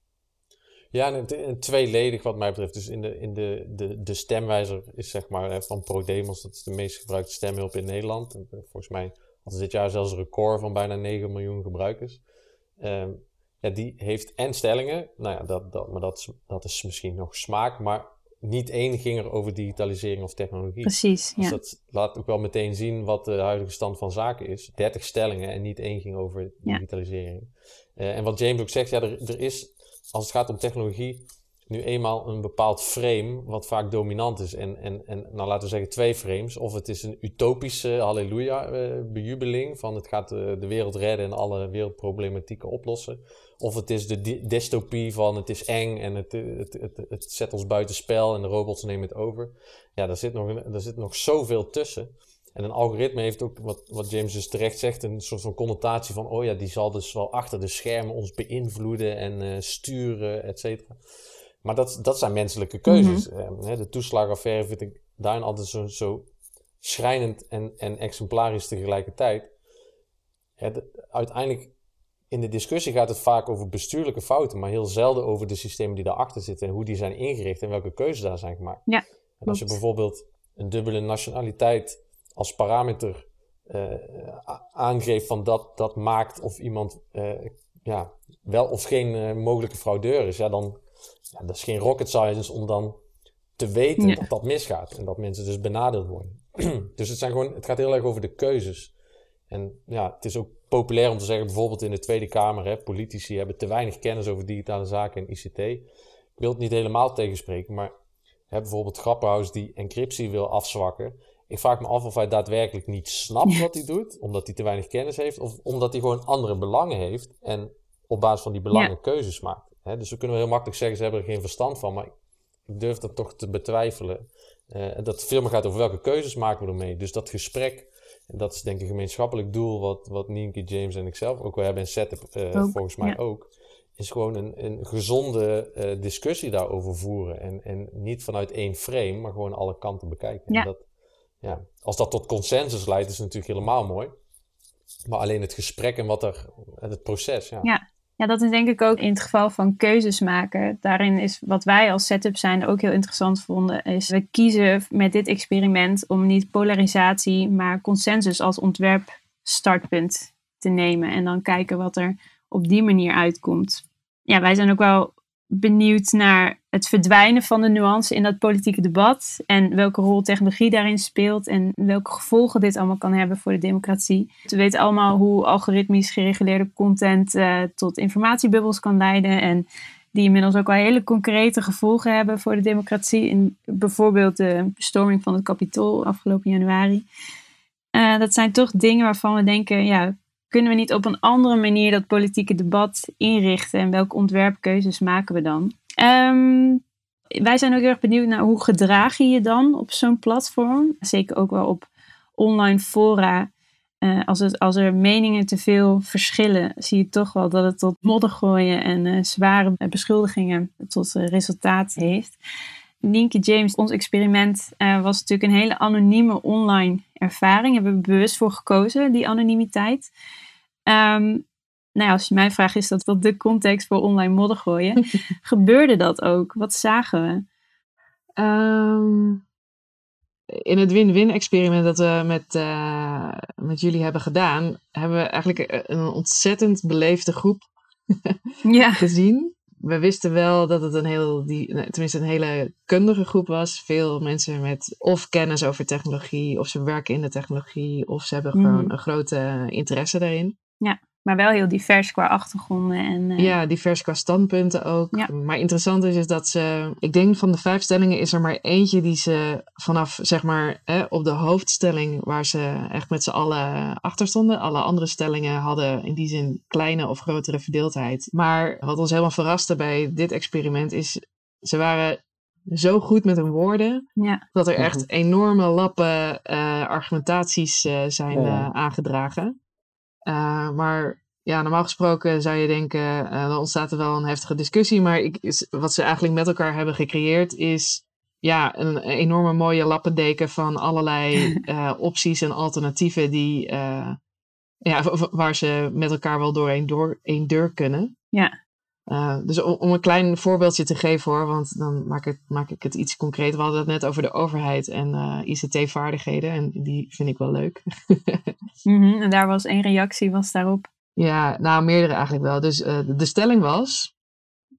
Ja, en, tweeledig wat mij betreft. Dus in de, in de, de, de stemwijzer is zeg maar van ProDemos, dat is de meest gebruikte stemhulp in Nederland. En, eh, volgens mij hadden dit jaar zelfs een record van bijna 9 miljoen gebruikers. Um, ja, die heeft en stellingen, nou ja, dat, dat, maar dat is, dat is misschien nog smaak, maar niet één ging er over digitalisering of technologie. Precies, dus ja. dat laat ook wel meteen zien wat de huidige stand van zaken is. 30 stellingen en niet één ging over digitalisering. Ja. Uh, en wat James ook zegt, ja, er, er is als het gaat om technologie, nu eenmaal een bepaald frame wat vaak dominant is. En, en, en nou laten we zeggen twee frames. Of het is een utopische halleluja uh, bejubeling van het gaat uh, de wereld redden en alle wereldproblematieken oplossen. Of het is de dystopie van het is eng en het, het, het, het, zet ons buiten spel en de robots nemen het over. Ja, daar zit nog, daar zit nog zoveel tussen. En een algoritme heeft ook, wat, wat James dus terecht zegt, een soort van connotatie van, oh ja, die zal dus wel achter de schermen ons beïnvloeden en sturen, et cetera. Maar dat, dat zijn menselijke keuzes. Mm -hmm. de toeslagaffaire vind ik daarin altijd zo, zo schrijnend en, en exemplarisch tegelijkertijd. uiteindelijk in de discussie gaat het vaak over bestuurlijke fouten, maar heel zelden over de systemen die daarachter zitten en hoe die zijn ingericht en welke keuzes daar zijn gemaakt. Ja, en als je bijvoorbeeld een dubbele nationaliteit als parameter uh, aangeeft van dat, dat maakt of iemand uh, ja, wel of geen uh, mogelijke fraudeur is, ja, dan ja, dat is geen rocket science om dan te weten dat dat misgaat en dat mensen dus benadeeld worden. dus het, zijn gewoon, het gaat heel erg over de keuzes. En ja, het is ook populair om te zeggen, bijvoorbeeld in de Tweede Kamer, hè, politici hebben te weinig kennis over digitale zaken en ICT. Ik wil het niet helemaal tegenspreken, maar hè, bijvoorbeeld Grapperhaus die encryptie wil afzwakken. Ik vraag me af of hij daadwerkelijk niet snapt wat hij doet, omdat hij te weinig kennis heeft, of omdat hij gewoon andere belangen heeft en op basis van die belangen keuzes maakt. Dus we kunnen heel makkelijk zeggen, ze hebben er geen verstand van, maar ik durf dat toch te betwijfelen. Uh, dat het veel meer gaat over welke keuzes maken we ermee. Dus dat gesprek, en dat is denk ik een gemeenschappelijk doel wat, wat Nienke, James en ik zelf ook wel hebben en Setup uh, volgens mij ook, is gewoon een, een gezonde uh, discussie daarover voeren. En, en niet vanuit één frame, maar gewoon alle kanten bekijken. Ja. En dat, ja, als dat tot consensus leidt, is het natuurlijk helemaal mooi. Maar alleen het gesprek en wat er, het proces, ja. Ja. Ja, dat is denk ik ook in het geval van keuzes maken. Daarin is wat wij als setup zijn ook heel interessant vonden. Is we kiezen met dit experiment om niet polarisatie, maar consensus als ontwerp startpunt te nemen. En dan kijken wat er op die manier uitkomt. Ja, wij zijn ook wel benieuwd naar het verdwijnen van de nuance in dat politieke debat. En welke rol technologie daarin speelt. En welke gevolgen dit allemaal kan hebben voor de democratie. We weten allemaal hoe algoritmisch gereguleerde content uh, tot informatiebubbels kan leiden. En die inmiddels ook wel hele concrete gevolgen hebben voor de democratie. In bijvoorbeeld de bestorming van het kapitool afgelopen januari. Uh, dat zijn toch dingen waarvan we denken, ja, kunnen we niet op een andere manier dat politieke debat inrichten en welke ontwerpkeuzes maken we dan? Um, wij zijn ook heel erg benieuwd naar hoe gedraag je je dan op zo'n platform. Zeker ook wel op online fora. Uh, als, als er meningen te veel verschillen, zie je toch wel dat het tot moddergooien en uh, zware beschuldigingen tot uh, resultaat heeft. Nienke James, ons experiment was natuurlijk een hele anonieme online ervaring. Daar hebben we bewust voor gekozen, die anonimiteit. Um, nou ja, als je mij vraagt, is dat wel de context voor online modder gooien. Gebeurde dat ook? Wat zagen we? Um, in het win-win experiment dat we met, uh, met jullie hebben gedaan, hebben we eigenlijk een ontzettend beleefde groep ja. gezien. We wisten wel dat het een heel, die, tenminste een hele kundige groep was. Veel mensen met of kennis over technologie, of ze werken in de technologie, of ze hebben gewoon Mhm. een grote interesse daarin. Ja, maar wel heel divers qua achtergronden. En, eh, Ja, divers qua standpunten ook. Ja. Maar interessant is, is dat ze. Ik denk van de vijf stellingen is er maar eentje die ze vanaf, zeg maar, hè, op de hoofdstelling waar ze echt met z'n allen achter stonden. Alle andere stellingen hadden in die zin kleine of grotere verdeeldheid. Maar wat ons helemaal verraste bij dit experiment is, ze waren zo goed met hun woorden. Ja. Dat er echt enorme lappen eh, argumentaties eh, zijn Ja. aangedragen. Eh, maar ja, normaal gesproken zou je denken, eh dan ontstaat er wel een heftige discussie. Maar ik, is, wat ze eigenlijk met elkaar hebben gecreëerd is ja, een enorme mooie lappendeken van allerlei eh, opties en alternatieven die, ja, waar ze met elkaar wel door één, door één deur kunnen. Ja. Eh, dus om, om een klein voorbeeldje te geven hoor, want dan maak ik, maak ik het iets concreet. We hadden het net over de overheid en eh, ICT-vaardigheden en die vind ik wel leuk. Mhm, En daar was één reactie was daarop. Ja, nou, meerdere eigenlijk wel. Dus eh, de stelling was: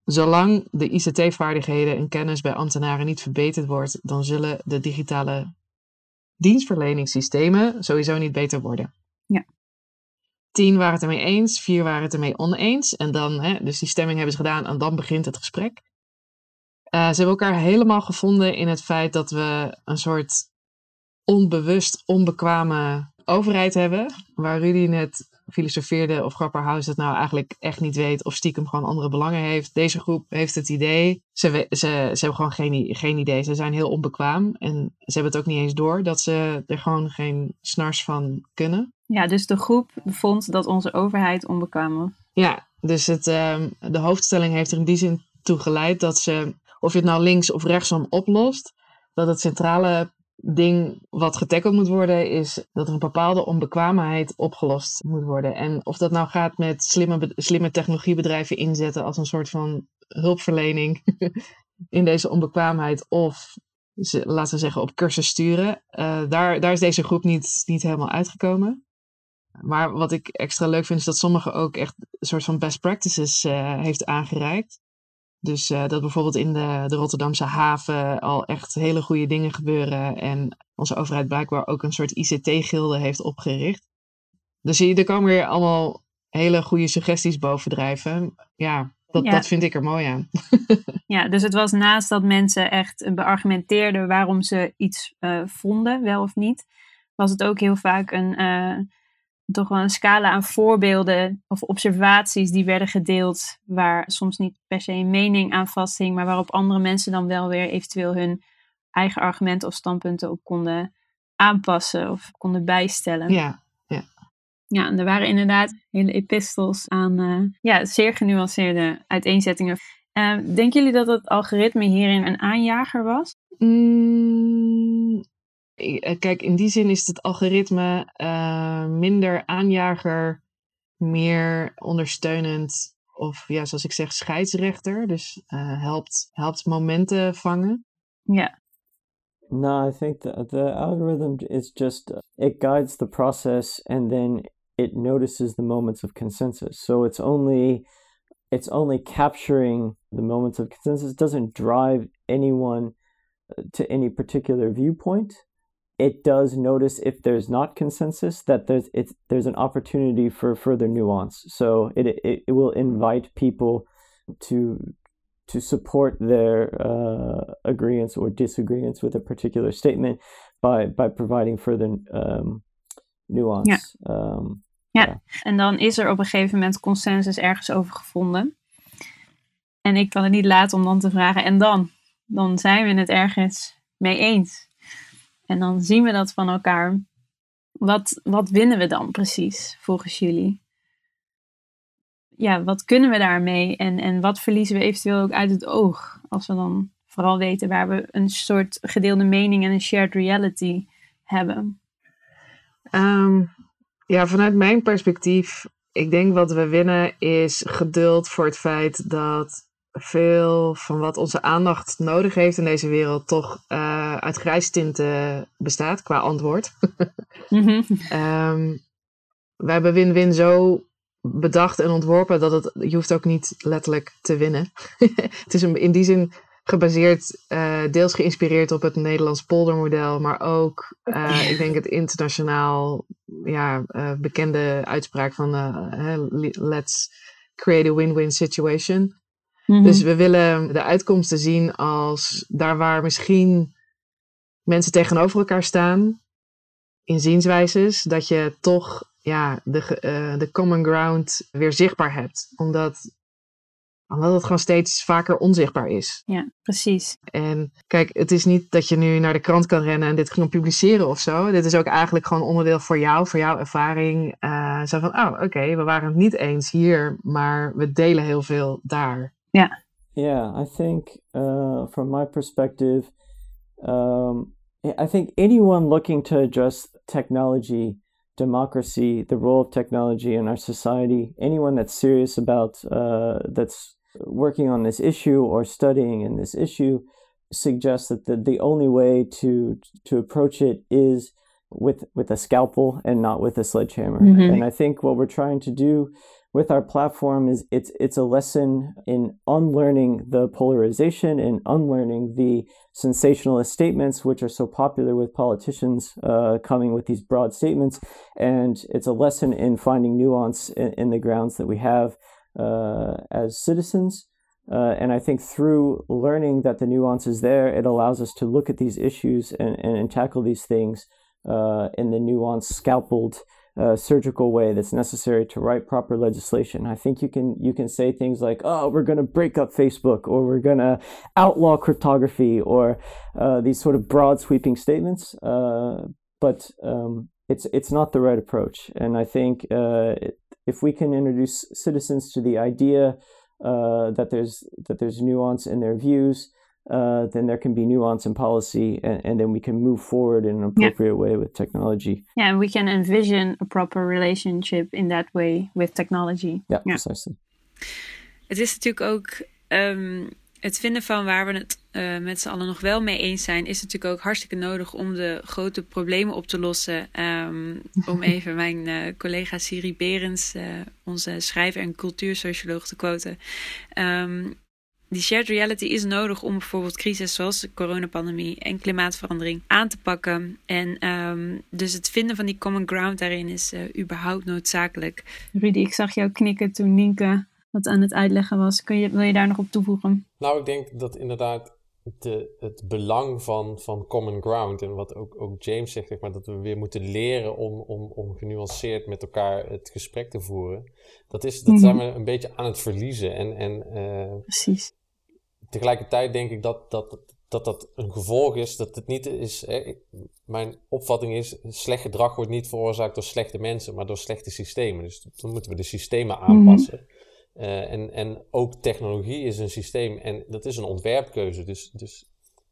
zolang de ICT-vaardigheden en kennis bij ambtenaren niet verbeterd wordt, dan zullen de digitale dienstverleningssystemen sowieso niet beter worden. Ja. Tien waren het ermee eens, vier waren het ermee oneens. En dan, hè, dus die stemming hebben ze gedaan en dan begint het gesprek. Eh, ze hebben elkaar helemaal gevonden in het feit dat we een soort onbewust onbekwame overheid hebben. Waar Rudy net filosofeerde of Grapperhaus het nou eigenlijk echt niet weet of stiekem gewoon andere belangen heeft. Deze groep heeft het idee. Ze, ze, ze hebben gewoon geen, geen idee. Ze zijn heel onbekwaam en ze hebben het ook niet eens door dat ze er gewoon geen snars van kunnen. Ja, dus de groep bevond dat onze overheid onbekwaam was. Ja, dus het, ehm, de hoofdstelling heeft er in die zin toe geleid dat ze, of je het nou links of rechtsom oplost, dat het centrale ding wat getackeld moet worden is dat er een bepaalde onbekwaamheid opgelost moet worden. En of dat nou gaat met slimme, slimme technologiebedrijven inzetten als een soort van hulpverlening in deze onbekwaamheid of laten we zeggen op cursus sturen, eh, daar, daar is deze groep niet, niet helemaal uitgekomen. Maar wat ik extra leuk vind is dat sommigen ook echt een soort van best practices eh, heeft aangereikt. Dus eh, dat bijvoorbeeld in de, de Rotterdamse haven al echt hele goede dingen gebeuren. En onze overheid blijkbaar ook een soort ICT-gilde heeft opgericht. Dus zie je, er komen weer allemaal hele goede suggesties bovendrijven. Ja, dat, Ja. dat vind ik er mooi aan. Ja, dus het was naast dat mensen echt beargumenteerden waarom ze iets eh, vonden, wel of niet, was het ook heel vaak een, toch wel een scala aan voorbeelden of observaties die werden gedeeld, waar soms niet per se een mening aan vasthing, maar waarop andere mensen dan wel weer eventueel hun eigen argumenten of standpunten op konden aanpassen of konden bijstellen. Ja, Ja, en er waren inderdaad hele epistels aan uh, ja, zeer genuanceerde uiteenzettingen. Uh, denken jullie dat het algoritme hierin een aanjager was? Mm, kijk, in die zin is het algoritme uh, minder aanjager, meer ondersteunend of ja, zoals ik zeg, scheidsrechter. Dus helpt, helpt momenten vangen. Ja. No, I think the, the algorithm is just, it guides the process and then it notices the moments of consensus. So it's only it's only capturing the moments of consensus. It doesn't drive anyone uh, to any particular viewpoint. It does notice if there's not consensus that there's it's there's an opportunity for further nuance. So it it, it will invite people to to support their uh, agreements or disagreements with a particular statement by by providing further um, nuance. Yeah. Um, Ja, en dan is er op een gegeven moment consensus ergens over gevonden. En ik kan het niet laten om dan te vragen, en dan? Dan zijn we het ergens mee eens. En dan zien we dat van elkaar. Wat, wat winnen we dan precies, volgens jullie? Ja, wat kunnen we daarmee? En, en wat verliezen we eventueel ook uit het oog? Als we dan vooral weten waar we een soort gedeelde mening en een shared reality hebben. Um, ja, vanuit mijn perspectief, ik denk wat we winnen is geduld voor het feit dat veel van wat onze aandacht nodig heeft in deze wereld toch uh, uit grijstinten bestaat qua antwoord. mm we hebben win-win zo bedacht en ontworpen dat het, je hoeft ook niet letterlijk te winnen. het is in die zin gebaseerd, uh, deels geïnspireerd op het Nederlands poldermodel, maar ook, uh, ik denk, het internationaal ja, bekende uitspraak van let's create a win-win situation. Mm-hmm. Dus we willen de uitkomsten zien als daar waar misschien mensen tegenover elkaar staan, in zienswijzes, dat je toch ja, de, de common ground weer zichtbaar hebt. Omdat omdat het gewoon steeds vaker onzichtbaar is. Ja, precies. En kijk, het is niet dat je nu naar de krant kan rennen en dit gaan publiceren of zo. Dit is ook eigenlijk gewoon onderdeel voor jou, voor jouw ervaring. Uh, zo van, oh, oké, we waren het niet eens hier, maar we delen heel veel daar. Ja. Yeah, I think uh, from my perspective, um, I think anyone looking to address technology democracy, the role of technology in our society, anyone that's serious about uh, that's working on this issue or studying in this issue suggests that the, the only way to to approach it is with with a scalpel and not with a sledgehammer. Mm-hmm. And I think what we're trying to do with our platform is it's it's a lesson in unlearning the polarization and unlearning the sensationalist statements which are so popular with politicians uh, coming with these broad statements and it's a lesson in finding nuance in, in the grounds that we have uh, as citizens. Uh, and I think through learning that the nuance is there, it allows us to look at these issues and, and, and tackle these things uh, in the nuanced, scalpeled, uh, surgical way that's necessary to write proper legislation. I think you can you can say things like, "Oh, we're going to break up Facebook," or "We're going to outlaw cryptography," or uh, these sort of broad, sweeping statements. Uh, but um, it's it's not the right approach, and I think it, if we can introduce citizens to the idea uh, that there's that there's nuance in their views, uh, then there can be nuance in policy, and, and, then we can move forward in an appropriate yeah. way with technology. Yeah, and we can envision a proper relationship in that way with technology. Yeah, yeah. precisely. Het is natuurlijk ook um, het vinden van waar we het uh, met z'n allen nog wel mee eens zijn, is natuurlijk ook hartstikke nodig om de grote problemen op te lossen. Um, om even mijn uh, collega Siri Berends, uh, onze schrijver en cultuursocioloog, te quoten. Um, die shared reality is nodig om bijvoorbeeld crisis zoals de coronapandemie en klimaatverandering aan te pakken. En um, dus het vinden van die common ground daarin is überhaupt noodzakelijk. Rudy, ik zag jou knikken toen Nienke wat aan het uitleggen was. Kun je, wil je daar nog op toevoegen? Nou, ik denk dat inderdaad de, het belang van, van common ground en wat ook, ook James zegt, zeg maar, dat we weer moeten leren om, om, om genuanceerd met elkaar het gesprek te voeren. Dat, is, dat zijn we een beetje aan het verliezen. En, en, uh, Precies. Tegelijkertijd denk ik dat, dat dat dat een gevolg is, dat het niet is. Hè, mijn opvatting is: slecht gedrag wordt niet veroorzaakt door slechte mensen, maar door slechte systemen. Dus dan moeten we de systemen Mhm. aanpassen. Eh, en, en ook technologie is een systeem en dat is een ontwerpkeuze. Dus, dus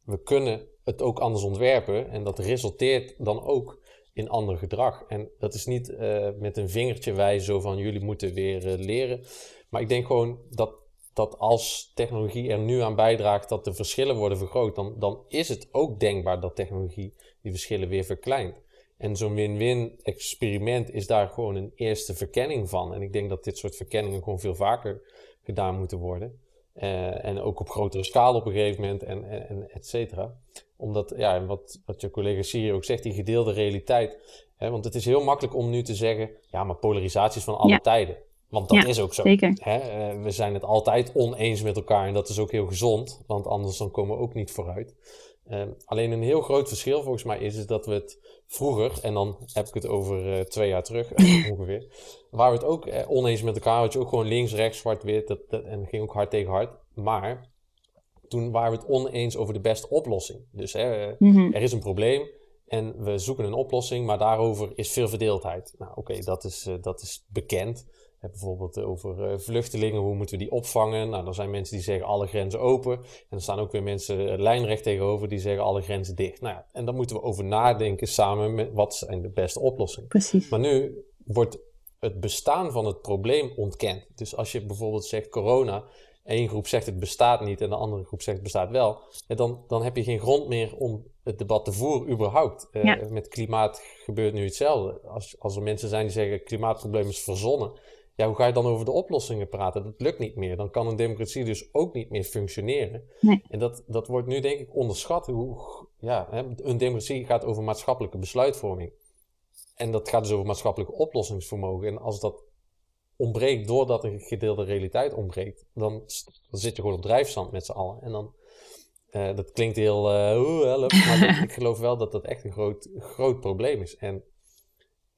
we kunnen het ook anders ontwerpen en dat resulteert dan ook in ander gedrag. En dat is niet eh, met een vingertje wijzen zo van jullie moeten weer eh, leren. Maar ik denk gewoon dat, dat als technologie er nu aan bijdraagt dat de verschillen worden vergroot, dan, dan is het ook denkbaar dat technologie die verschillen weer verkleint. En zo'n win-win experiment is daar gewoon een eerste verkenning van. En ik denk dat dit soort verkenningen gewoon veel vaker gedaan moeten worden. Eh, en ook op grotere schaal op een gegeven moment en, en, en et cetera. Omdat, ja, en wat, wat je collega Siri ook zegt, die gedeelde realiteit. Hè, want het is heel makkelijk om nu te zeggen, ja, maar polarisatie is van alle Ja. tijden. Want dat Ja, is ook zo. Hè? eh, we zijn het altijd oneens met elkaar en dat is ook heel gezond, want anders dan komen we ook niet vooruit. Eh, alleen een heel groot verschil volgens mij is, is dat we het vroeger, en dan heb ik het over eh, twee jaar terug ongeveer, waar we het ook eh, oneens met elkaar had je ook gewoon links, rechts, zwart, wit dat, dat, en ging ook hard tegen hard. Maar toen waren we het oneens over de beste oplossing. Dus hè, eh, Mhm. er is een probleem en we zoeken een oplossing, maar daarover is veel verdeeldheid. Nou, oké, dat, is, eh, dat is bekend. Hebt bijvoorbeeld over eh, vluchtelingen, hoe moeten we die opvangen? Nou, er zijn mensen die zeggen alle grenzen open. En er staan ook weer mensen eh, lijnrecht tegenover die zeggen alle grenzen dicht. Nou ja, en dan moeten we over nadenken samen met wat zijn de beste oplossingen. Precies. Maar nu wordt het bestaan van het probleem ontkend. Dus als je bijvoorbeeld zegt corona, één groep zegt het bestaat niet en de andere groep zegt het bestaat wel, dan, dan heb je geen grond meer om het debat te voeren überhaupt. Eh, Ja. Met klimaat gebeurt nu hetzelfde. Als, als er mensen zijn die zeggen klimaatprobleem is verzonnen, ja, hoe ga je dan over de oplossingen praten? Dat lukt niet meer. Dan kan een democratie dus ook niet meer functioneren. Nee. En dat, dat wordt nu denk ik onderschat. Hoe, ja, hè, een democratie gaat over maatschappelijke besluitvorming. En dat gaat dus over maatschappelijk oplossingsvermogen. En als dat ontbreekt doordat een gedeelde realiteit ontbreekt, dan, dan zit je gewoon op drijfstand met z'n allen. En dan, eh, dat klinkt heel, eh oeh, help, maar ik geloof wel dat dat echt een groot, groot probleem is. En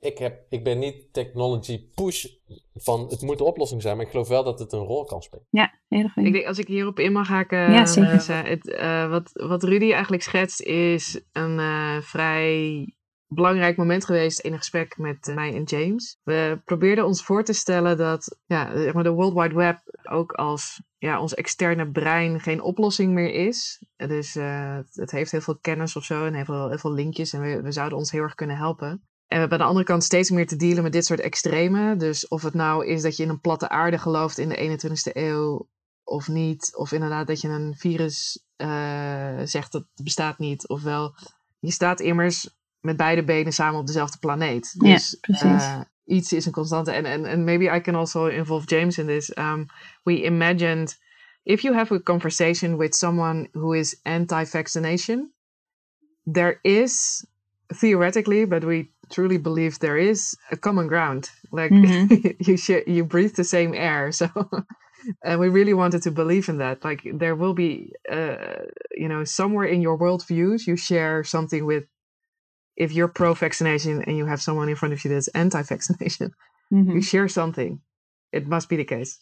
ik, heb, ik ben niet technology push van het moet de oplossing zijn, maar ik geloof wel dat het een rol kan spelen. Ja, heel goed. Ik denk, als ik hierop in mag haken, Ja, zeker. Melissa, het, eh, wat, wat Rudy eigenlijk schetst, is een eh, vrij belangrijk moment geweest in een gesprek met eh, mij en James. We probeerden ons voor te stellen dat ja, zeg maar de World Wide Web ook als ja, ons externe brein geen oplossing meer is. Dus eh, het, het heeft heel veel kennis of zo en heel veel, heel veel linkjes en we, we zouden ons heel erg kunnen helpen. En we hebben aan de andere kant steeds meer te dealen met dit soort extremen. Dus of het nou is dat je in een platte aarde gelooft in de 21ste eeuw of niet. Of inderdaad dat je een virus eh, zegt dat het bestaat niet. Ofwel, je staat immers met beide benen samen op dezelfde planeet. Ja, Dus precies. eh, iets is een constante. En and, and maybe I can also involve James in this. Um, we imagined if you have a conversation with someone who is anti-vaccination, there is theoretically, but we truly believe there is a common ground. Like Mhm. you share, you breathe the same air. So, and we really wanted to believe in that. Like there will be, uh, you know, somewhere in your worldviews, you share something with. If you're pro-vaccination and you have someone in front of you that's anti-vaccination, Mhm. you share something. It must be the case.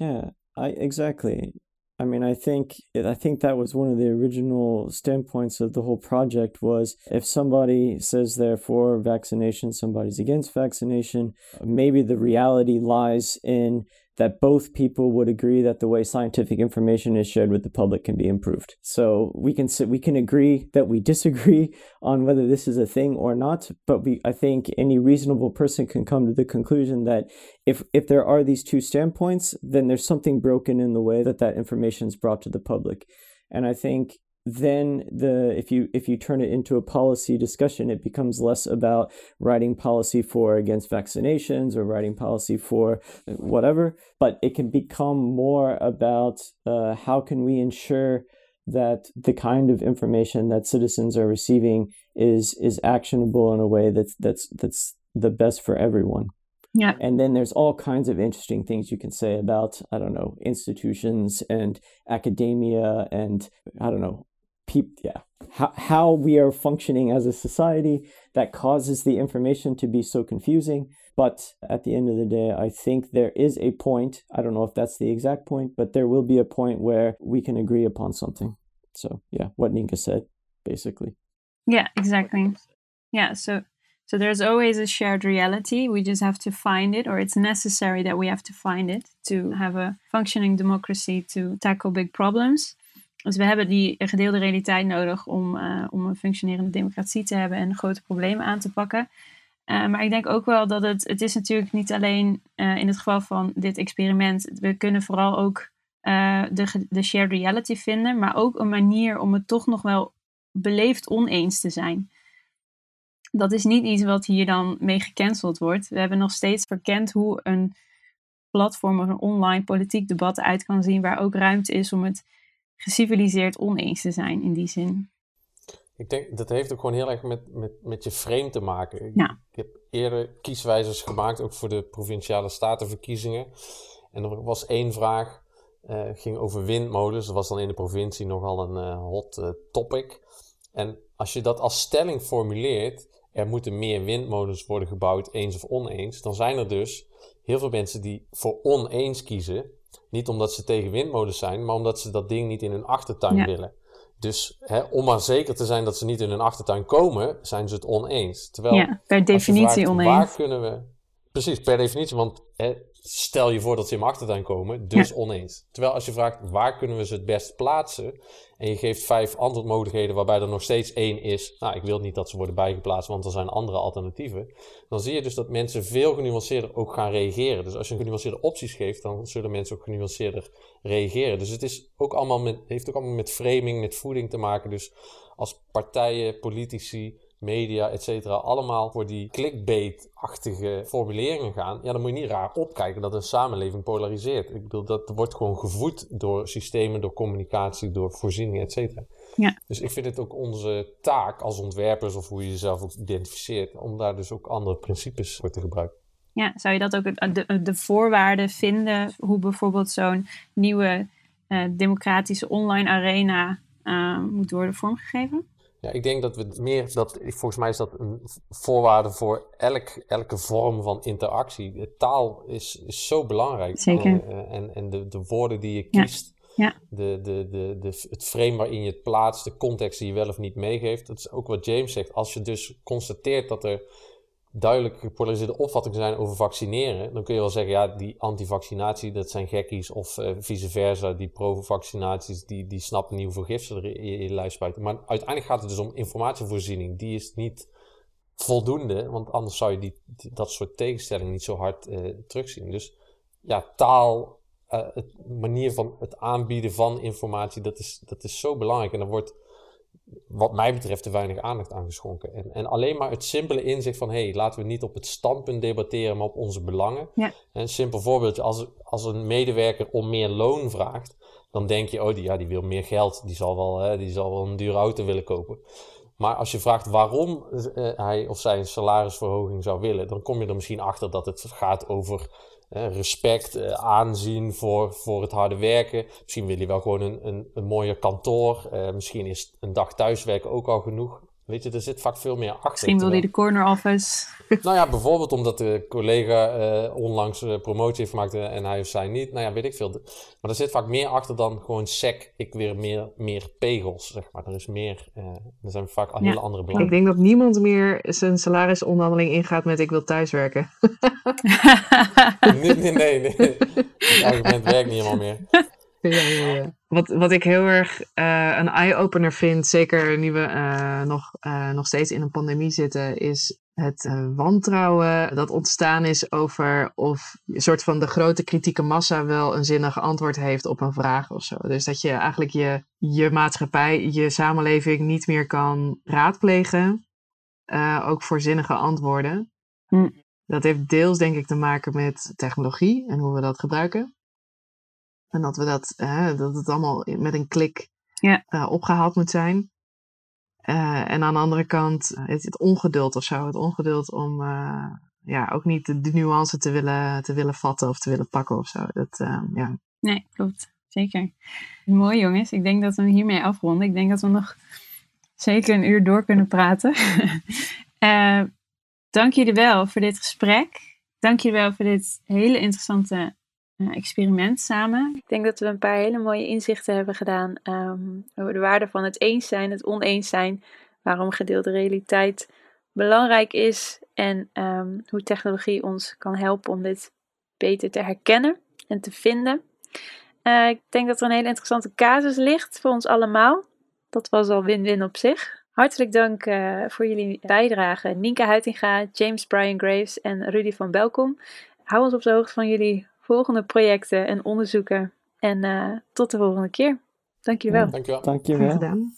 Yeah, I exactly. I mean, I think I think that was one of the original standpoints of the whole project was if somebody says they're for vaccination, somebody's against vaccination, maybe the reality lies in that both people would agree that the way scientific information is shared with the public can be improved. So we can we can agree that we disagree on whether this is a thing or not, but we I think any reasonable person can come to the conclusion that if if there are these two standpoints, then there's something broken in the way that that information is brought to the public, and I think then the if you if you turn it into a policy discussion, it becomes less about writing policy for against vaccinations or writing policy for whatever, but it can become more about uh, how can we ensure that the kind of information that citizens are receiving is is actionable in a way that's that's that's the best for everyone. Yeah. And then there's all kinds of interesting things you can say about, I don't know, institutions and academia and I don't know, yeah, how, how we are functioning as a society that causes the information to be so confusing. But at the end of the day, I think there is a point, I don't know if that's the exact point, but there will be a point where we can agree upon something. So yeah, what Ninka said, basically. Yeah, exactly. Yeah, so so there's always a shared reality. We just have to find it, or it's necessary that we have to find it to have a functioning democracy to tackle big problems. Dus we hebben die gedeelde realiteit nodig om, uh, om een functionerende democratie te hebben en grote problemen aan te pakken. Uh, maar ik denk ook wel dat het, het is natuurlijk niet alleen uh, in het geval van dit experiment. We kunnen vooral ook de, de shared reality vinden, maar ook een manier om het toch nog wel beleefd oneens te zijn. Dat is niet iets wat hier dan mee gecanceld wordt. We hebben nog steeds verkend hoe een platform of een online politiek debat uit kan zien, waar ook ruimte is om het geciviliseerd oneens te zijn in die zin. Ik denk dat heeft ook gewoon heel erg met, met, met je frame te maken. Ja. Ik heb eerder kieswijzers gemaakt, ook voor de provinciale statenverkiezingen. En er was één vraag, uh, ging over windmolens. Dat was dan in de provincie nogal een uh, hot uh, topic. En als je dat als stelling formuleert, er moeten meer windmolens worden gebouwd, eens of oneens, dan zijn er dus heel veel mensen die voor oneens kiezen. Niet omdat ze tegen windmolens zijn, maar omdat ze dat ding niet in hun achtertuin Ja. willen. Dus hè, om maar zeker te zijn dat ze niet in hun achtertuin komen, zijn ze het oneens. Terwijl ja, per definitie vraagt, oneens. Waar kunnen we... Precies, per definitie. Want hè, stel je voor dat ze in mijn achtertuin komen, dus oneens. Terwijl als je vraagt waar kunnen we ze het best plaatsen... en je geeft vijf antwoordmogelijkheden waarbij er nog steeds één is... nou, ik wil niet dat ze worden bijgeplaatst, want er zijn andere alternatieven... dan zie je dus dat mensen veel genuanceerder ook gaan reageren. Dus als je genuanceerde opties geeft... dan zullen mensen ook genuanceerder reageren. Dus het is ook allemaal met, heeft ook allemaal met framing, met voeding te maken. Dus als partijen, politici media, et cetera, allemaal voor die clickbait-achtige formuleringen gaan, ja, dan moet je niet raar opkijken dat een samenleving polariseert. Ik bedoel, dat wordt gewoon gevoed door systemen, door communicatie, door voorzieningen, et cetera. Ja. Dus ik vind het ook onze taak als ontwerpers, of hoe je jezelf ook identificeert, om daar dus ook andere principes voor te gebruiken. Ja, zou je dat ook de voorwaarden vinden, hoe bijvoorbeeld zo'n nieuwe eh, democratische online arena eh, moet worden vormgegeven? Ja, ik denk dat we meer, dat, volgens mij is dat een voorwaarde voor elk, elke vorm van interactie. De taal is, is zo belangrijk. Zeker. En, en, en de, de woorden die je Ja. kiest, Ja. De, de, de, de, het frame waarin je het plaatst, de context die je wel of niet meegeeft. Dat is ook wat James zegt. Als je dus constateert dat er duidelijk gepolariseerde opvattingen zijn over vaccineren, dan kun je wel zeggen, ja, die antivaccinatie, dat zijn gekkies, of eh, vice versa, die pro-vaccinaties, die, die snappen niet hoeveel gif er in je, je. Maar uiteindelijk gaat het dus om informatievoorziening. Die is niet voldoende, want anders zou je die, dat soort tegenstellingen niet zo hard eh, terugzien. Dus ja, taal, eh, het manier van het aanbieden van informatie, dat is, dat is zo belangrijk. En daar wordt, wat mij betreft, te weinig aandacht aan geschonken. En, en alleen maar het simpele inzicht van, hé, hey, laten we niet op het standpunt debatteren, maar op onze belangen. Ja. Een simpel voorbeeldje, als, als een medewerker om meer loon vraagt, dan denk je, oh, die, ja, die wil meer geld, die zal wel, hè, die zal wel een dure auto willen kopen. Maar als je vraagt waarom eh, hij of zij een salarisverhoging zou willen, dan kom je er misschien achter dat het gaat over respect, eh, aanzien voor, voor het harde werken. Misschien wil je wel gewoon een, een, een mooier kantoor. Eh, misschien is een dag thuiswerken ook al genoeg. Weet je, er zit vaak veel meer achter. Misschien wil hij de corner office. nou ja, bijvoorbeeld omdat de collega eh, onlangs eh, promotie heeft gemaakt eh, en hij of zij niet. Nou ja, weet ik veel. Maar er zit vaak meer achter dan gewoon sec. Ik weer meer, meer pegels, zeg maar. Er is meer, eh, er zijn vaak Ja, hele andere Ik belangen. denk dat niemand meer zijn salarisonderhandeling ingaat met ik wil thuiswerken. nee, nee, nee, nee. Het argument werkt niet helemaal meer. Ja, ja, ja. Wat, wat ik heel erg eh, een eye-opener vind, zeker nu we eh, nog, eh, nog steeds in een pandemie zitten, is het wantrouwen dat ontstaan is over of een soort van de grote kritieke massa wel een zinnig antwoord heeft op een vraag of zo. Dus dat je eigenlijk je, je maatschappij, je samenleving niet meer kan raadplegen, ook voor zinnige antwoorden. Hm. Dat heeft deels denk ik te maken met technologie en hoe we dat gebruiken. En dat we dat, dat het allemaal met een klik Ja. eh, opgehaald moet zijn. Eh, en aan de andere kant eh, het, het ongeduld of zo. Het ongeduld om ja, ook niet de, de nuance te willen, te willen vatten of te willen pakken of zo. Dat, ja. Nee, klopt. Zeker. Mooi jongens. Ik denk dat we hiermee afronden. Ik denk dat we nog zeker een uur door kunnen praten. Dank jullie wel voor dit gesprek. Dank jullie wel voor dit hele interessante experiment samen. Ik denk dat we een paar hele mooie inzichten hebben gedaan ehm, over de waarde van het eens zijn, het oneens zijn, waarom gedeelde realiteit belangrijk is en ehm, hoe technologie ons kan helpen om dit beter te herkennen en te vinden. Eh, ik denk dat er een hele interessante casus ligt voor ons allemaal. Dat was al win-win op zich. Hartelijk dank uh, voor jullie bijdrage. Nienke Huitinga, James Brian Graves en Rudy van Belkom. Hou ons op de hoogte van jullie volgende projecten en onderzoeken. En uh, tot de volgende keer. Dank jullie wel. Dankjewel. Dankjewel. gedaan.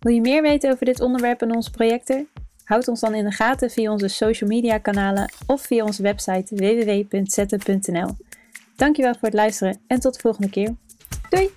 Wil je meer weten over dit onderwerp en onze projecten? Houd ons dan in de gaten via onze social media kanalen of via onze website www.zetten.nl. Dankjewel voor het luisteren en tot de volgende keer. Doei!